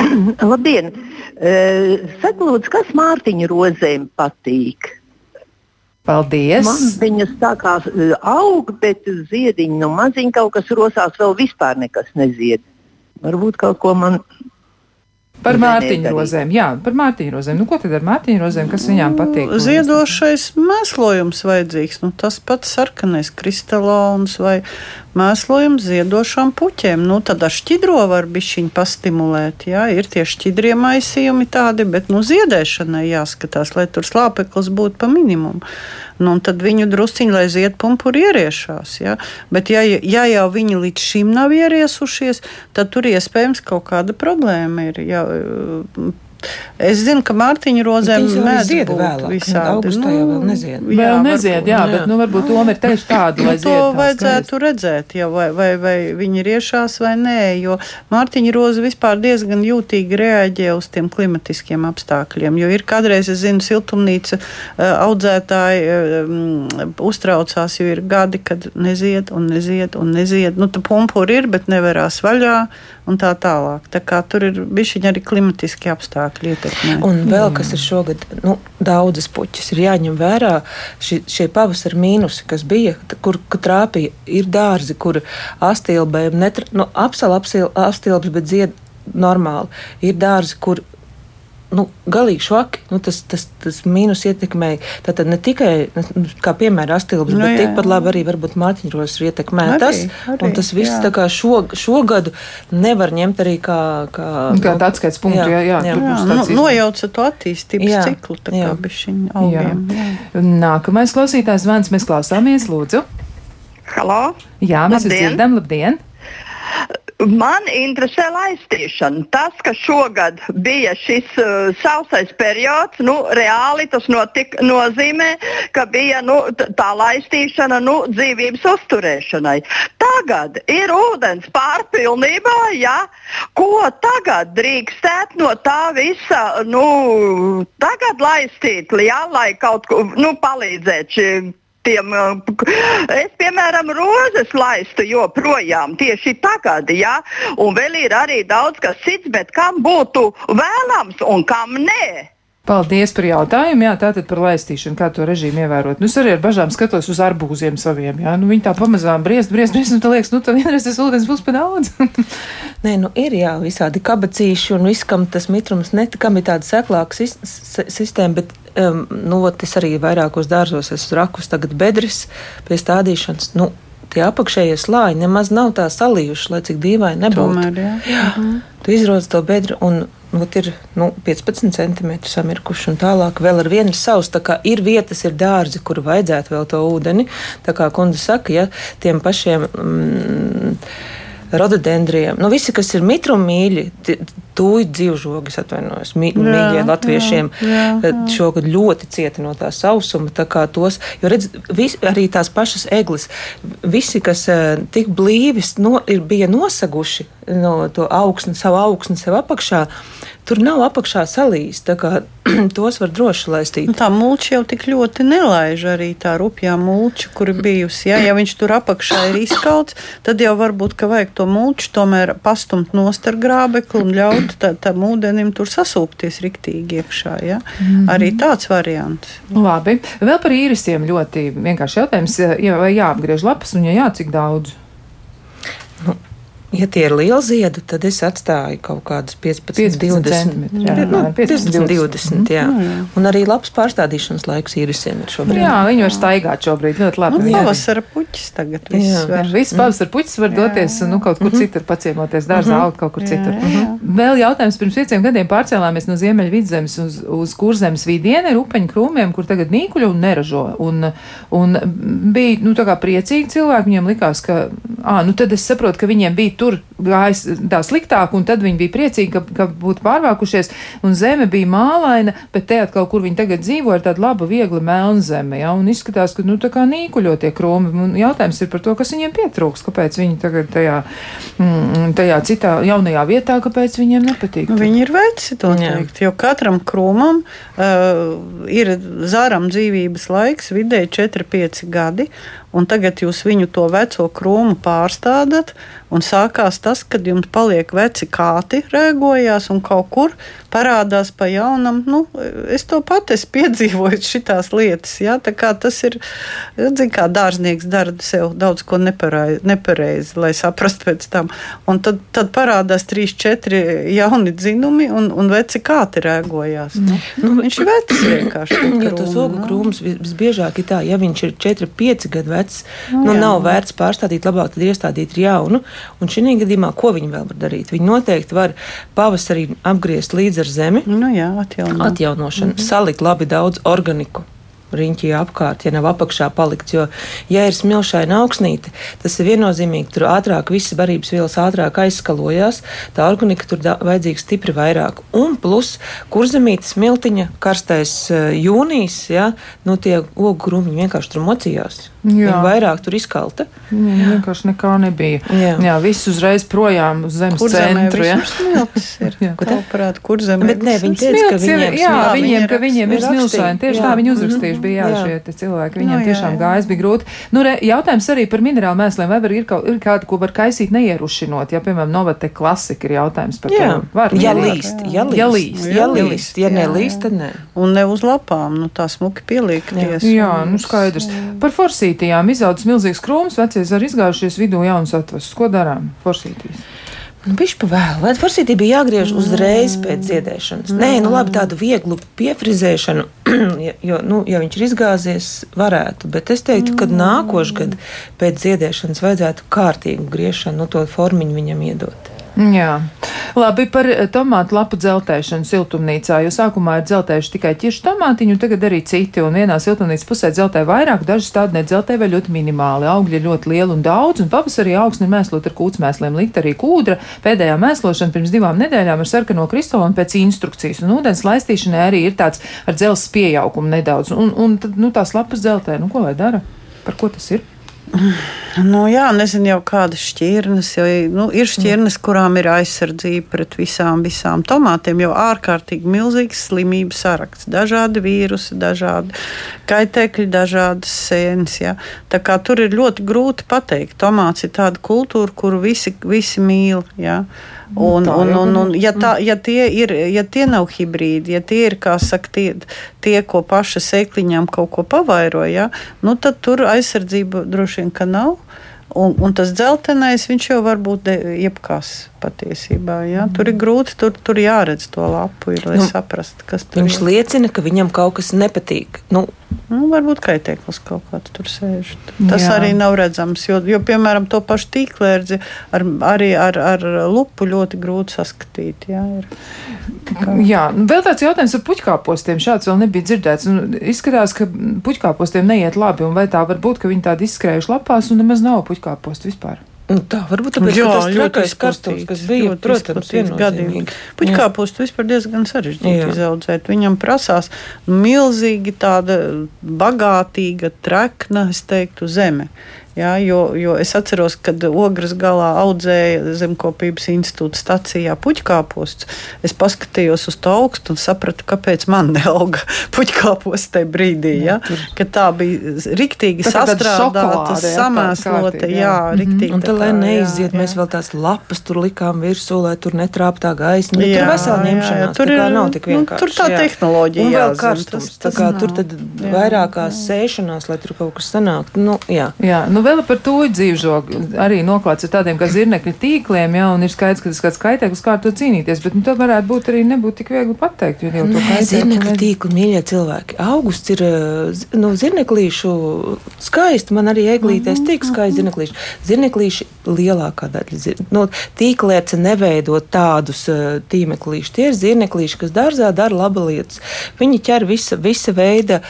<clears throat> Labdien! Uh, Saka, lūdzu, kas Mārtiņa rozēm patīk? Paldies! Man viņas tā kā aug, bet ziediņi no nu, maziņa kaut kas rosās, vēl vispār nekas nezied. Varbūt kaut ko man Par mārciņrozēm, jā, par mārciņrozēm. Nu, ko tad ar mārciņrozēm, kas viņām patīk? Ziedošais mēslojums vajadzīgs, nu, tas pats sarkanais kristalons vai mēslojums ziedošām puķēm. Nu, tad ar šķidro var bišķiņ pastimulēt, jā, ir tie šķidrie maisījumi tādi, bet, nu, ziedēšanai jāskatās, lai tur slāpeklis būtu pa minimumu. Nu, tad viņu drusciņi, lai ziedpumpuri ieriešās. Ja? Bet, ja, ja jau viņi līdz šim nav ieriesušies, tad tur iespējams kaut kāda problēma ir. Ja, Es zinu, ka Mārtiņa rozēm mēdz būt vēlāk. visādi. Augustā nu, jau vēl nezied. Jā, vēl nezied, jā, jā, bet nu, varbūt doma ir tieši tāda, lai nu, to vajadzētu skaisti. redzēt, ja, vai, vai, vai viņi ir iešās vai nē, jo Mārtiņa roze vispār diezgan jūtīgi reaģē uz tiem klimatiskiem apstākļiem, jo ir kādreiz, es zinu, siltumnīca audzētāji um, uztraucās, jo ir gadi, kad nezied un nezied un nezied. Nu, pumpuri ir, bet nevarās vaļā un tā tālāk. Tā kā tur ir bijuši arī klimatiski apstākļi ietekmē. Un vēl kas ir šogad, nu, daudzas puķis ir jāņem vērā ši, šie pavasara mīnusi, kas bija, kur, kur trāpīja, ir dārzi, kur astilbēm, netra, nu, apsala apstilbs, bet dzied normāli. Ir dārzi, kur nu, galīgi švaki. Nu, tas, tas, tas mīnus ietekmēja. Tātad ne tikai, nu, kā piemēram, astilbis, nu, bet jā. tikpat labi arī varbūt Mārtiņros ir ietekmētas. Un tas viss jā. tā kā šo, šogadu nevar ņemt arī kā, kā, kā tāds skaits punktu. Jā, jā, jā. jā. Nu, nojauca to attīstības jā. ciklu, tā kā bišķiņ augiem. Jā. Jā. Nākamais klausītājs zvans, mēs klausāmies, lūdzu. Halo? Jā, mēs jūs dzirdam, labdien! Man interesē laistīšana. Tas, ka šogad bija šis uh, sausais periods, nu, reāli tas notik, nozīmē, ka bija nu, tā laistīšana nu, dzīvības uzturēšanai. Tagad ir ūdens pārpilnībā, ja, ko tagad drīkstēt no tā visa, nu, tagad laistīt, ja, lai kaut ko nu, palīdzētu tiem, eh, es, piemēram, rozes laistu joprojām tieši tagad, ja? un vēl ir arī daudz kas cits, bet kam būtu vēlams un kam nē. Paldies par jautājumu. Jā, tātad par laistīšanu, kā to režīmu ievērot. Nu, es arī ar bažām skatos uz arbūziem saviem. Jā, nu, viņi tā pamazām briest, briest, briest, un tā liekas, nu, tā vienreiz tas ūdens būs pa daudz. Nē, nu, ir jā, visādi kabacīši un viskam tas mitrums, ne kam ir tāda seklāka sistēma, bet um, nu, es arī vairākos dārzos esmu rakus tagad bedres pie stādīšanas. Nu, tie apakšējie slāņi nemaz nav tā salījuši, lai cik dīvaini nebūtu. Tomēr, jā. jā. Mhm. Tu izrodas to bedru un nu, ir nu, 15 centimetri samirkuši, un tālāk vēl ar vienu savus. Ir vietas, ir dārzi, kur vajadzētu vēl to ūdeni. Tā kā kundze saka, ja tiem pašiem. Mm, rododendriem. Nu, visi, kas ir mitrumīļi, tūlīt dzīvžogas atvainojas. Mīļie latviešiem jā, jā, jā. šogad ļoti cieta no tā sausuma. Tā tos, jo redz, vis, arī tās pašas eglis, visi, kas tik blīvis no, ir, bija nosaguši no to augsni, savu augsni sev apakšā, tur nav apakšā salīs. <clears throat> tos var droši laistīt. Nu, tā mulča jau tik ļoti nelaiž arī tā rupjā mulča, kur ir bijusi. Ja, ja viņš tur apakšā ir izkalts, tad jau varbūt, ka vajag to mulču tomēr pastumt nost ar grābekli un ļaut tā, tam ūdenim tur sasūpties riktīgi iekšā. Ja. Mm -hmm. Arī tāds variants. Labi. Vēl par īrisiem ļoti vienkārši jautājums. Ja, vai jāapgriež lapas un ja jā, cik daudz? Nu, Ja tie ir lieli ziedi, tad es atstāju kaut kādus 15, 15 20. Jā, nu, 15, 20, 20 jā. Mm, jā. Un arī labs pārstādīšanas laiks īrisiem ir šobrīd. Jā, viņi var staigāt šobrīd ļoti labi. Nu, pavasara puķis tagad viss jā. var. Viss pavasara puķis var doties jā, jā. nu, kaut kur mm -hmm. citur, paciemoties dārzā, mm -hmm. augt kaut kur jā, citur. Jā. Vēl jautājums pirms pieciem gadiem pārcēlāmies no Ziemeļa vidzemes uz, uz kurzemes vidieni ar upeņu krūmiem, kur tagad nīkuļu un neražo. Un, un bija, nu, tā kā priecīgi cilvēki, viņiem likās, ka, ā, nu tad es saprotu, ka viņiem bija tur gājis tā sliktāk, un tad viņi bija priecīgi, ka, ka būtu pārvākušies, un zeme bija mālaina, bet te atkal, kur viņi tagad dzīvo, ir tāda laba, viegla melna zeme, ja, un izskatās, ka, nu, tā kā nīkuļo tie krūmi, un jautājums ir par to, kas viņiem pietrūks, kāpēc viņi tagad tajā, mm, tajā citā jaunajā vietā, kāpēc viņiem nepatīk. Nu, viņi ir veci, to teikt, jo katram krūmam uh, ir zāram dzīvības laiks vidēji 4-5 gadi, un tagad jūs viņu to veco krūmu pārstādat, un sākās tas, kad jums paliek veci kāti rēgojās, un kaut kur parādās pa jaunam. Nu, es to pat esmu piedzīvojis šitās lietas, ja? tā kā tas ir, zin, kā dārznieks dara sev daudz ko nepareizi, lai saprastu pēc tam. Un tad, tad parādās trīs, četri jauni dzinumi, un, un veci kāti rēgojās. Nu, nu, viņš ir vecs vienkārši. Ja tas ogu krūms visbiežāk ir tā, ja viņš ir 4-5 gadu vecs, nu, nu, nav vērts pārstādīt, labāk tad iestādīt jaunu. Un šī gadījumā, ko viņi vēl var darīt? Viņi noteikti var pavasarī apgriezt līdz ar zemi. Nu jā, atjaunot. atjaunošanu, mm -hmm. salikt labi daudz organiku riņķī apkārt, ja nav apakšā palikts. Jo, ja ir smilšaina augsnīte, tas ir viennozīmīgi, tur ātrāk visas barības vielas ātrāk aizskalojās, tā organika tur vajadzīga stipri vairāk. Un plus kurzemītes miltiņa, karstais eh, jūnijas, ja, nu tie ogu krūmiņi vienkārši tur mocījās. Jā. Viņa vairāk tur izkalta. Jā, jā. vienkārši nekā nebija. Jā, jā viss uzreiz projām uz zemes kur centru. Jā, ir. <laughs> jā. Tāprāt, kur zemē. Bet ne, viņi teica, ka viņiem, jā, viņiem, ka viņiem ir smilšaini. Tieši jā. tā viņi uzrakstījuši bija, jā, jā. šie cilvēki. Viņiem no, nu, jā, tiešām gājas bija grūti. Nu, re, jautājums arī par minerālu mēsliem. Vai var ir, kaut, ir kāda, ko var kaisīt neierušinot? Ja, piemēram, novate klasika ir jautājums par jā. to. Var, ja līst, ja līst, ja līst, ja līst, ja nelīst, tad ne. Un ne uz lapām, nu tā smuki pieliekties. Jā, nu skaidrs. Par forsītījām izaudzis milzīgs krūms, vecie zari izgājušies vidū jaunas atvases. Ko darām forsītīs? Nu, Viņš pa vēlu. Vai forsītī bija jāgriež uzreiz pēc dziedēšanas? Nē, nu labi, tādu vieglu piefrizēšanu, <clears throat> jo, nu, ja viņš ir izgāzies, varētu. Bet es teiktu, ka nākošais gads pēc dziedēšanas vajadzētu kārtīgu griešanu, no nu, to formiņu viņam iedot. Jā, labi par eh, tomātu lapu dzeltēšanu siltumnīcā, jo sākumā ir dzeltējuši tikai ķiršu tomātiņu, tagad arī citi, un vienā siltumnīcas pusē dzeltē vairāk, daži tādi nedzeltē vēl ļoti minimāli, augļi ir ļoti lieli un daudz, un pavasarī augsni mēslot ar kūtsmēsliem likt arī kūdra, pēdējā mēslošana pirms divām nedēļām ar sarkano kristolu un pēc instrukcijas, un ūdens laistīšanai arī ir tāds ar dzelzs pieaugumu nedaudz, un, un tad, nu, tās lapas dzeltē, nu, ko lai dara? Par ko tas ir? Nu, jā, nezinu jau kādas šķirnes, jo nu, ir šķirnes, kurām ir aizsardzība pret visām, visām tomātiem, jo ārkārtīgi milzīgs slimības saraksts. Dažādi vīrusi, dažādi kaitēkļi, dažādas sēnes. Jā. Tā kā tur ir ļoti grūti pateikt. Tomāts ir tāda kultūra, kuru visi, visi mīl. Jā. Un, un, un, un, ja, tā, ja, tie ir, ja tie nav hibrīdi, ja tie ir, kā saka, tie, tie ko paša sēkliņām kaut ko pavairoja, ja, nu, tad tur aizsardzība droši vien ka nav. Un, un tas dzeltenais, viņš jau var būt jebkas patiesībā. Ja? Mm. Tur ir grūti, tur, tur jāredz to lapu, ir, lai nu, saprastu, kas tur viņš ir. Viņš liecina, ka viņam kaut kas nepatīk. Nu, Nu, varbūt kaitēklis kaut kāds tur sēž. Tas Jā. arī nav redzams. Jo, jo piemēram, to pašu tīklērdzi ar, arī ar, ar lupu ļoti grūti saskatīt. Jā, ir. Kā... Jā, vēl tāds jautājums par puķkāpostiem. Šāds vēl nebija dzirdēts. Nu, izskatās, ka puķkāpostiem neiet labi. Vai tā var būt, ka viņi tādi izskrējuši lapās un nemaz nav puķkāposti vispār? Nu, tā varbūt tāpēc, Jā, tas trakais izplatīts, kas bija, protams, viennozīmīgi. Puķkāpustu vispār diezgan sarežģīti Jā. izaudzēt. Viņam prasās milzīgi tāda bagātīga, trekna, es teiktu, zeme. Jā, jo, jo es atceros, kad Ogres galā audzēja Zemkopības institūta stacijā puķkāpostus. Es paskatījos uz to augstu un sapratu, kāpēc man neauga <laughs> puķkāposts tajā brīdī. Ja? Ka tā bija riktīgi Tā sastrādāta, jā, samēslota. kārtīgi, jā. Jā, riktīgi. Un tad, lai tā kā, neiziet, jā, mēs jā. vēl tās lapas tur likām virsū, lai tur netrāp tā gaisma. Nu, Jā, tur vesela jā, ņemšanās, jā, tur ir, ir- nav tik nu, vienkārši. tur tā jā. tehnoloģija Un vēl karstums, tas- tā tas kā nav. tur tad Jā, vairākās sēšanās, lai tur kaut kas sanāktu. Nu, jā. Jā, nu vēl par to dzīvžogu arī noklāts ar tādiem kā zirnekļa tīkliem, jā, un ir skaidrs, ka tas kāds kaitēklis kā ar to cīnīties, bet nu, to varētu būt arī nebūt tik viegli pateikt, jo jau to Nē, kaitēkli zirnekļa tīkli, mīļie cilvēki. Augusts ir eh, nu, zirneklīšu skaisti. Man arī eglītēs Mhm, tik skaisti zirneklīši. Zirneklīši lielākā daļa. zir- Nu, tīklērce neveido tādus uh, tīmeklīšus. Tie ir zirneklīši, kas dārzā dara laba lietas. Viņi ķer visa, visa veida.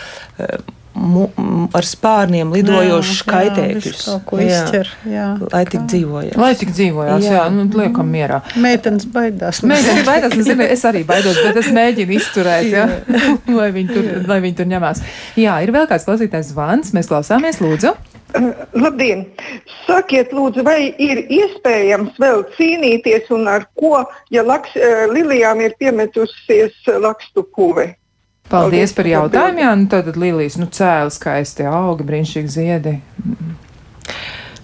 Ar spārniem lidojošus Jā, jā, kaitēkļus. izķer, jā. lai tik dzīvojās. Lai tik dzīvojās, jā, Jā. jā nu, liekam mierā. Meitenes baidās. Mēģinu baidās, es, zinu, es arī baidos, bet es mēģinu izturēt, ja? <laughs> lai, viņi tur, lai viņi tur ņemās. Jā, ir vēl kāds klausītājs zvans, mēs klausāmies, lūdzu. Labdien! Sakiet, lūdzu, vai ir iespējams vēl cīnīties un ar ko, ja laks, eh, lilijām ir piemetusies eh, lakstu puve? Paldies Paldies par jautājumu, jā, nu tad Lilijas, nu cēli skaisti augi, brīnišķīgi ziedi.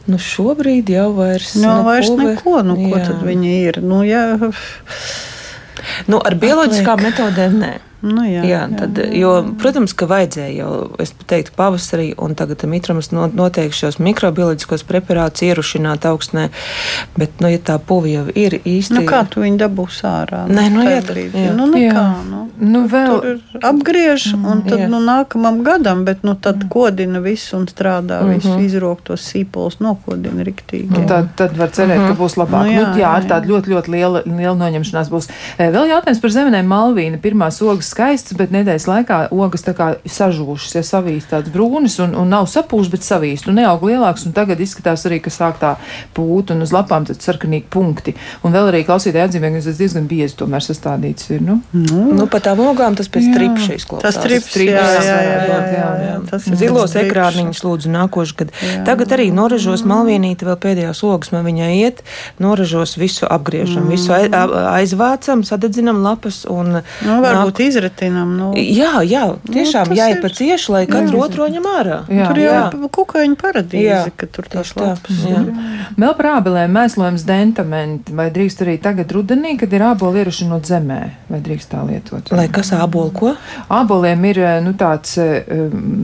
Nu, šobrīd jau vairs, Nu, nu, vairs puve- neko, nu, ko jā. tad viņi ir? Nu, jā, Nu, ar bioloģiskām metodēm nē. Nu, jā, Jā, tad, jo, protams, ka vajadzēja jau, es teiktu, pavasarī, un tagad mitramas no- noteikti šos mikrobioloģiskos preparātus ierušināt augstnē, bet, nu, ja tā puvi jau ir īsti. Nu, kā tu viņu dabūsi ārā? Nē, nu, jā, jā. Nu, Jā. nekā, nu. Nu, vēl, apgriež, un tad jā. nu, nākamam gadam, bet nu, tad kodina visu un strādā visu, izrok tos sīpolus, nokodina riktīgi. Nu, tad, tad var cerēt, ka būs labāk. Nu, Nu, jā, jā, jā, ar jā, tādu ļoti, ļoti lielu, lielu noņemšanās būs. Vēl jautājums par zemenēm Malvīna. Pirmās ogas skaists, bet nedēļas laikā ogas tā kā sažūšas, ja savīst tāds brūnis un, un nav sapūst, bet savīst un neaug lielāks. Un tagad izskatās arī, ka sāk tā pūt un uz lapām tad sarkanīgi punkti. Un vēl arī klausītāji atzīmē, ka tas diezgan biezi tomēr sastādīts ir. Nu, mm. nu, nu pat tām ogām tas pēc tripša izklausās. Tas trips, trips, jā, jā, jā, jā, jā, jā. Tas ir zilos ekrāniņus lūdzu nākošu gadu. Tagad arī noražos malvienīti vēl pēdējās ogas man viņai iet, noražos visu apgriežam, mm. visu aizvācam, sadedzinam lapas un. Nu, varbūt nāk izretinām. Nu, Jā, jā, tiešām tas jāiet ir- pa cieši, lai katru otro ņem ārā. Jā, tur jau ir kukaiņu paradīze, Jā, ka tur tās lapas. Vēl par ābelēm mēslojums dentamenti. Vai drīkst arī tagad rudenī, kad ir āboli ierušinot zemē? Vai drīkst tā lietot? Lai kas ābolu ko? Āboliem ir eh, nu, tāds eh,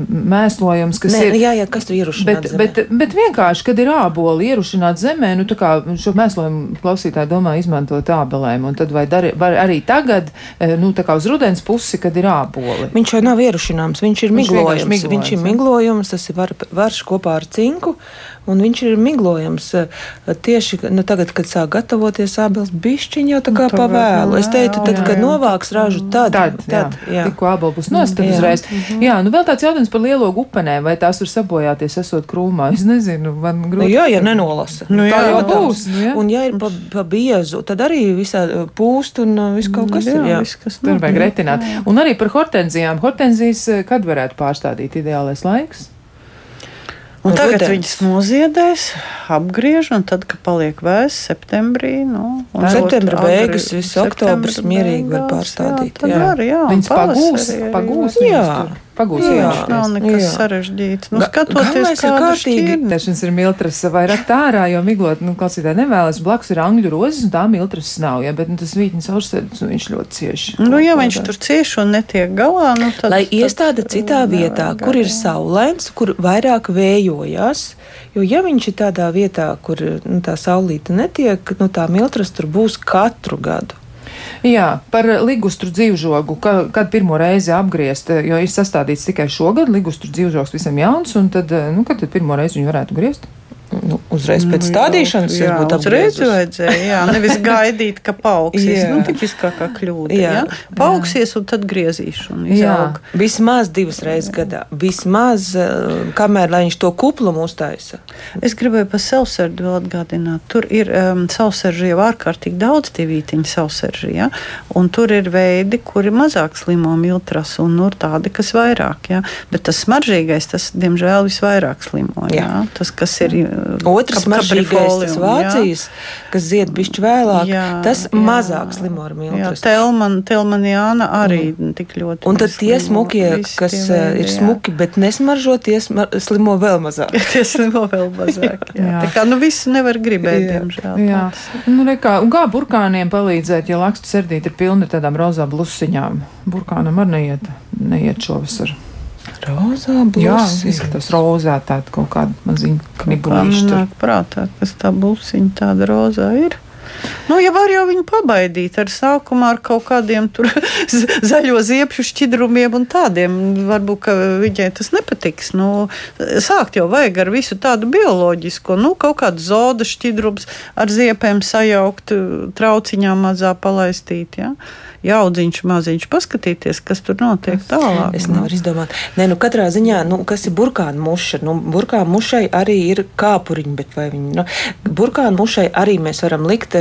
mēslojums, kas Nē, ir. jā, jā, kas tur ierušināt Bet, zemē? bet, bet vienkārši, kad ir āboli ierušināti zemē, nu tā kā šo mēslojumu klausītāji domā izmantot ābelēm, un tad vai dari, var arī tagad, eh, nu tā kā uz rudens pusi, kad ir āboli. Viņš jau nav ierušināms, viņš ir Viņš vienkārši miglojams. miglojams, Viņš ir jā. miglojams, tas ir var, varš kopā ar cinku, un viņš ir miglojams. eh, Tieši nu, tagad, kad sāk gatavoties ābeles bišķiņi, jau tā kā tagad, pavēlu. Es nu, teicu, jā, tad, jā, kad jā. novāks ražu, tad, Tad, tad jā, jā. tikko ābolu būs nost, tad Jā. uzreiz. Jā, nu vēl tāds jautājums par lielo upenēm, vai tās var sabojāties esot krūmā. Es nezinu, man Nu, grūti. jā, ja nenolasa. Nu, Tā jā, jau protams. būs. Nu, jā. Un, ja ir pa, pa biezu, tad arī visā uh, pūst un uh, viss kaut kas jā, ir. Jā. viss, kas Tur vajag retināt. Un arī par hortenzijām. Hortenzijas, eh, kad varētu pārstādīt ideālais laiks? Un Nu, tagad rudens. viņas noziedēs, apgriež, un tad, kad paliek vēss, septembrī, nu, un Septembra beigas, visu oktobrs mierīgi var pārstādīt, Jā, jā. jā. Viņas un pagūs, pagūs. var. viņas Jā. tur. Pagūs. Jā. viņas Viņš nav nekas Jā. sarežģīts. Nu, skatoties, kāda kārtīgi. šķirne. Tešans ir miltras vairāk tā ārā, jo miglot, nu, klausītāji nevēlas. Blakus ir angļu rozes, un tā miltras nav, ja, bet nu, tas vītnis aursēdus, un viņš ļoti cieši. Nu, ja viņš tur cieši un netiek galā, nu, tad. Lai tad, iestāda citā vietā, kur ir arī. saulains, kur vairāk vējojās. Jo, ja viņš ir tādā vietā, kur nu, tā saulīte netiek, nu, tā miltras tur būs katru gadu. Jā, par ligustru dzīvžogu, ka, kad pirmo reizi apgriezt, jo ir sastādīts tikai šogad, ligustru dzīvžogs visam jauns, un tad, nu, kad tad pirmo reizi viņu varētu griezt? Nu, uzreiz pēc stādīšanas. Nu, jā, uzreiz vajadzēja, jā, nevis gaidīt, ka paaugsies. <laughs> jā. Nu, tipiskākā kļūda. Jā, jā. paaugsies un tad griezīšana. Izaug. Jā, vismaz divas reizes gadā. Vismaz, eh, kamēr viņš to kuplumu uztaisa. Es gribēju par savsardu vēl atgādināt. Tur ir um, savsarži jau ārkārtīgi daudz divītiņu savsarži, ja? un tur ir veidi, kuri mazāk slimo miltras un nu, tādi, kas vairāk. Ja? Bet tas smaržīgais, tas, diemžēl, visvairāk slimo. Ja? Jā. Tas, kas ir otrs smaržīgais, tas Vācijas, jā. kas zied bišķi vēlāk, jā, tas jā. mazāk slimo ar miltras. Jā, telman, telmanjāna arī mm. tik ļoti. Un tad tie smukie, kas tie veidi, ir smuki, jā. bet nesmaržo, tie slimo vēl mazāk. <laughs> tie slimo vēl mazāk. Jā. jā. Tā kā nu visu nevar gribēt, jā. diemžēl. Jā. Nu, rekā, un kā burkāniem palīdzēt, ja lakstu serdīte ir pilna ar tādām rozām blusiņām? Burkānam arī neiet, neiet šovasar. Rozā. Jā, izskatās rozā tāda kaut kāda maziņa knibulīša. Man prātā, kas tā būsiņa tāda rozā ir. Nu, ja var jau viņu pabaidīt ar sākumā ar kaut kādiem <laughs> zaļo ziepšu šķidrumiem un tādiem, varbūt viņai tas nepatiks. Nu, sākt jau vajag ar visu tādu bioloģisko, nu, kaut kādu zoda šķidrums ar ziepēm sajaukt, trauciņā mazā palaistīt. Ja? Jaudziņš, maziņš, paskatīties, kas tur notiek tālāk. Es nevaru izdomāt. Nē, nu, katrā ziņā, nu, kas ir burkāna muša? Nu, burkāna mušai arī ir kāpuriņi, bet vai viņi, nu, burkāna mušai arī mēs varam likt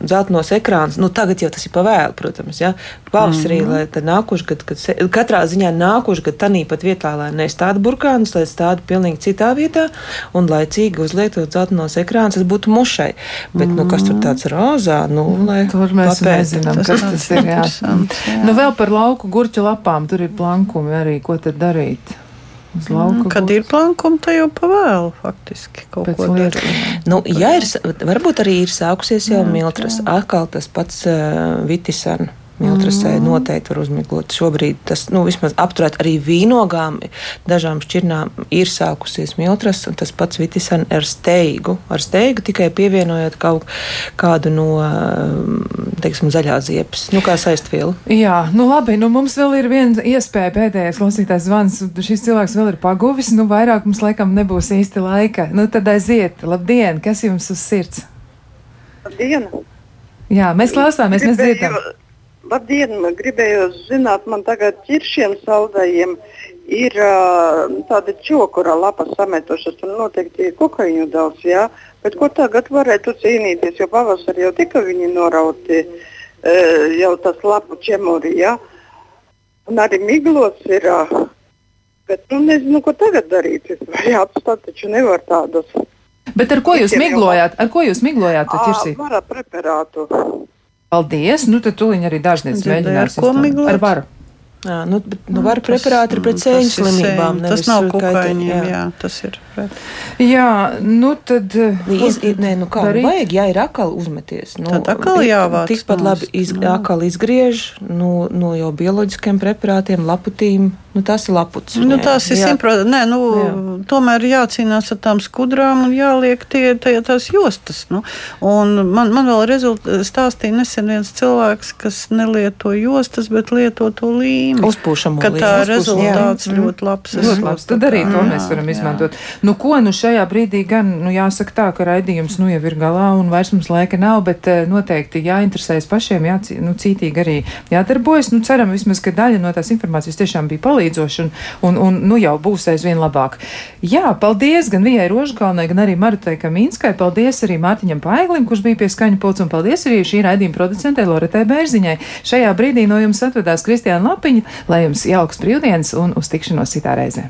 zeltainos ekrānus. Nu, tagad jau tas ir pavēlu, protams. Ja? Pavasarī, mm -hmm. lai tad nākošais gads, kad katrā ziņā nākošais gads tādā pat vietā, lai nestāda burkānus, lai stāda pilnīgi citā vietā un laicīgi uzlietot zeltainos ekrānus, tas būtu mušai. Bet, mm -hmm. nu, kas tur tāds rozā, nu, lai tur mēs tas kas tas ir. Jā. jā. Nu, vēl par lauku gurķu lapām, tur ir plankumi arī, ko tad darīt. Mm, kad ir plankuma, tad jau pavēlu faktiski kaut Pēc ko darīt. Nu, ja ir, varbūt arī ir sākusies jau jā, miltras, jā. atkal tas pats uh, Vitisana. Miltrasē mm. noteikti var uzmiglot. Šobrīd tas nu, vismaz apturēt arī vīnogām, dažām šķirnām ir sākusies miltras, un tas pats Vitisan ar steigu. Ar steigu tikai pievienojot kaut kādu no, teiksim, zaļā ziepes, nu kā saistvielu. Jā, nu labi, nu mums vēl ir viena iespēja pēdējais klausītājs zvans. Šis cilvēks vēl ir paguvis, nu vairāk mums laikam nebūs īsti laika. Nu tad aiziet, labdien, kas jums uz sirds? Labdien! Jā, mēs klausāmies, mēs dzirdam. Labdien! Gribēju zināt, man tagad ķiršiem saldējiem ir uh, tāda čokura lapa sametušas, un noteikti ir kokaiņu daudz, jā. Bet ko tagad varētu cīnīties, jo pavasarī jau tika viņi norauti, uh, jau tas lapu ķemuri, jā. Un arī miglos ir, uh, bet nu nezinu, ko tagad darīt. <laughs> Vai apstāt, taču nevar tādus. Bet ar ko jūs miglojāt? Ar ko jūs miglojāt? Ar preparātu. Paldies! Nu, tad tuliņ arī dažnieks mēģinās. Ar? Ar varu. Jā, nu, bet, nu, var preparāti ir pret sēņu slimībām. Tas nav kokaiņiem, jā. jā, tas ir. Pret. Jā, nu tad. Iz, nē, nu kā, darīt? vajag, ja ir akali uzmeties. Nu, tad akali jāvāc. Tikpat labi iz, akali izgriež no, nu, no jau bioloģiskiem preparātiem, laputīm. Nu, tas ir laputs. Nu, tās ir simtprocentīgi. Nē, nu, jā. tomēr jācīnās ar tām skudrām un jāliek tie, tie tās jostas. Nu. Un man, man vēl rezult, stāstīja nesen viens cilvēks, kas nelieto jostas, bet lieto to līmi. Uzpūšamu līmi. Tā rezultāts jā. ļoti labs. Ļoti labs. Tad arī to mēs varam jā. izmantot. Nu, ko nu šajā brīdī gan, nu, jāsaka tā, ka raidījums nu jau ir galā un vairs mums laika nav, bet eh, noteikti jāinteresējas pašiem, jā, nu, cītīgi arī jādarbojas. Nu, ceram vismaz, ka daļa no tās informācijas tiešām bija palīdzīga palīdzoši un, un, un nu jau būs aizvien labāk. Jā, paldies gan Vijai Rožkalnai, gan arī Maritai Kamīnskai. Paldies arī Mārtiņam Paiglim, kurš bija pie skaņa pulca, un paldies arī šī raidījuma producentei Loretai Bērziņai. Šajā brīdī no jums atvedās Kristiāna Lapiņa, lai jums jauks brīvdienas un uz tikšanos citā reizē.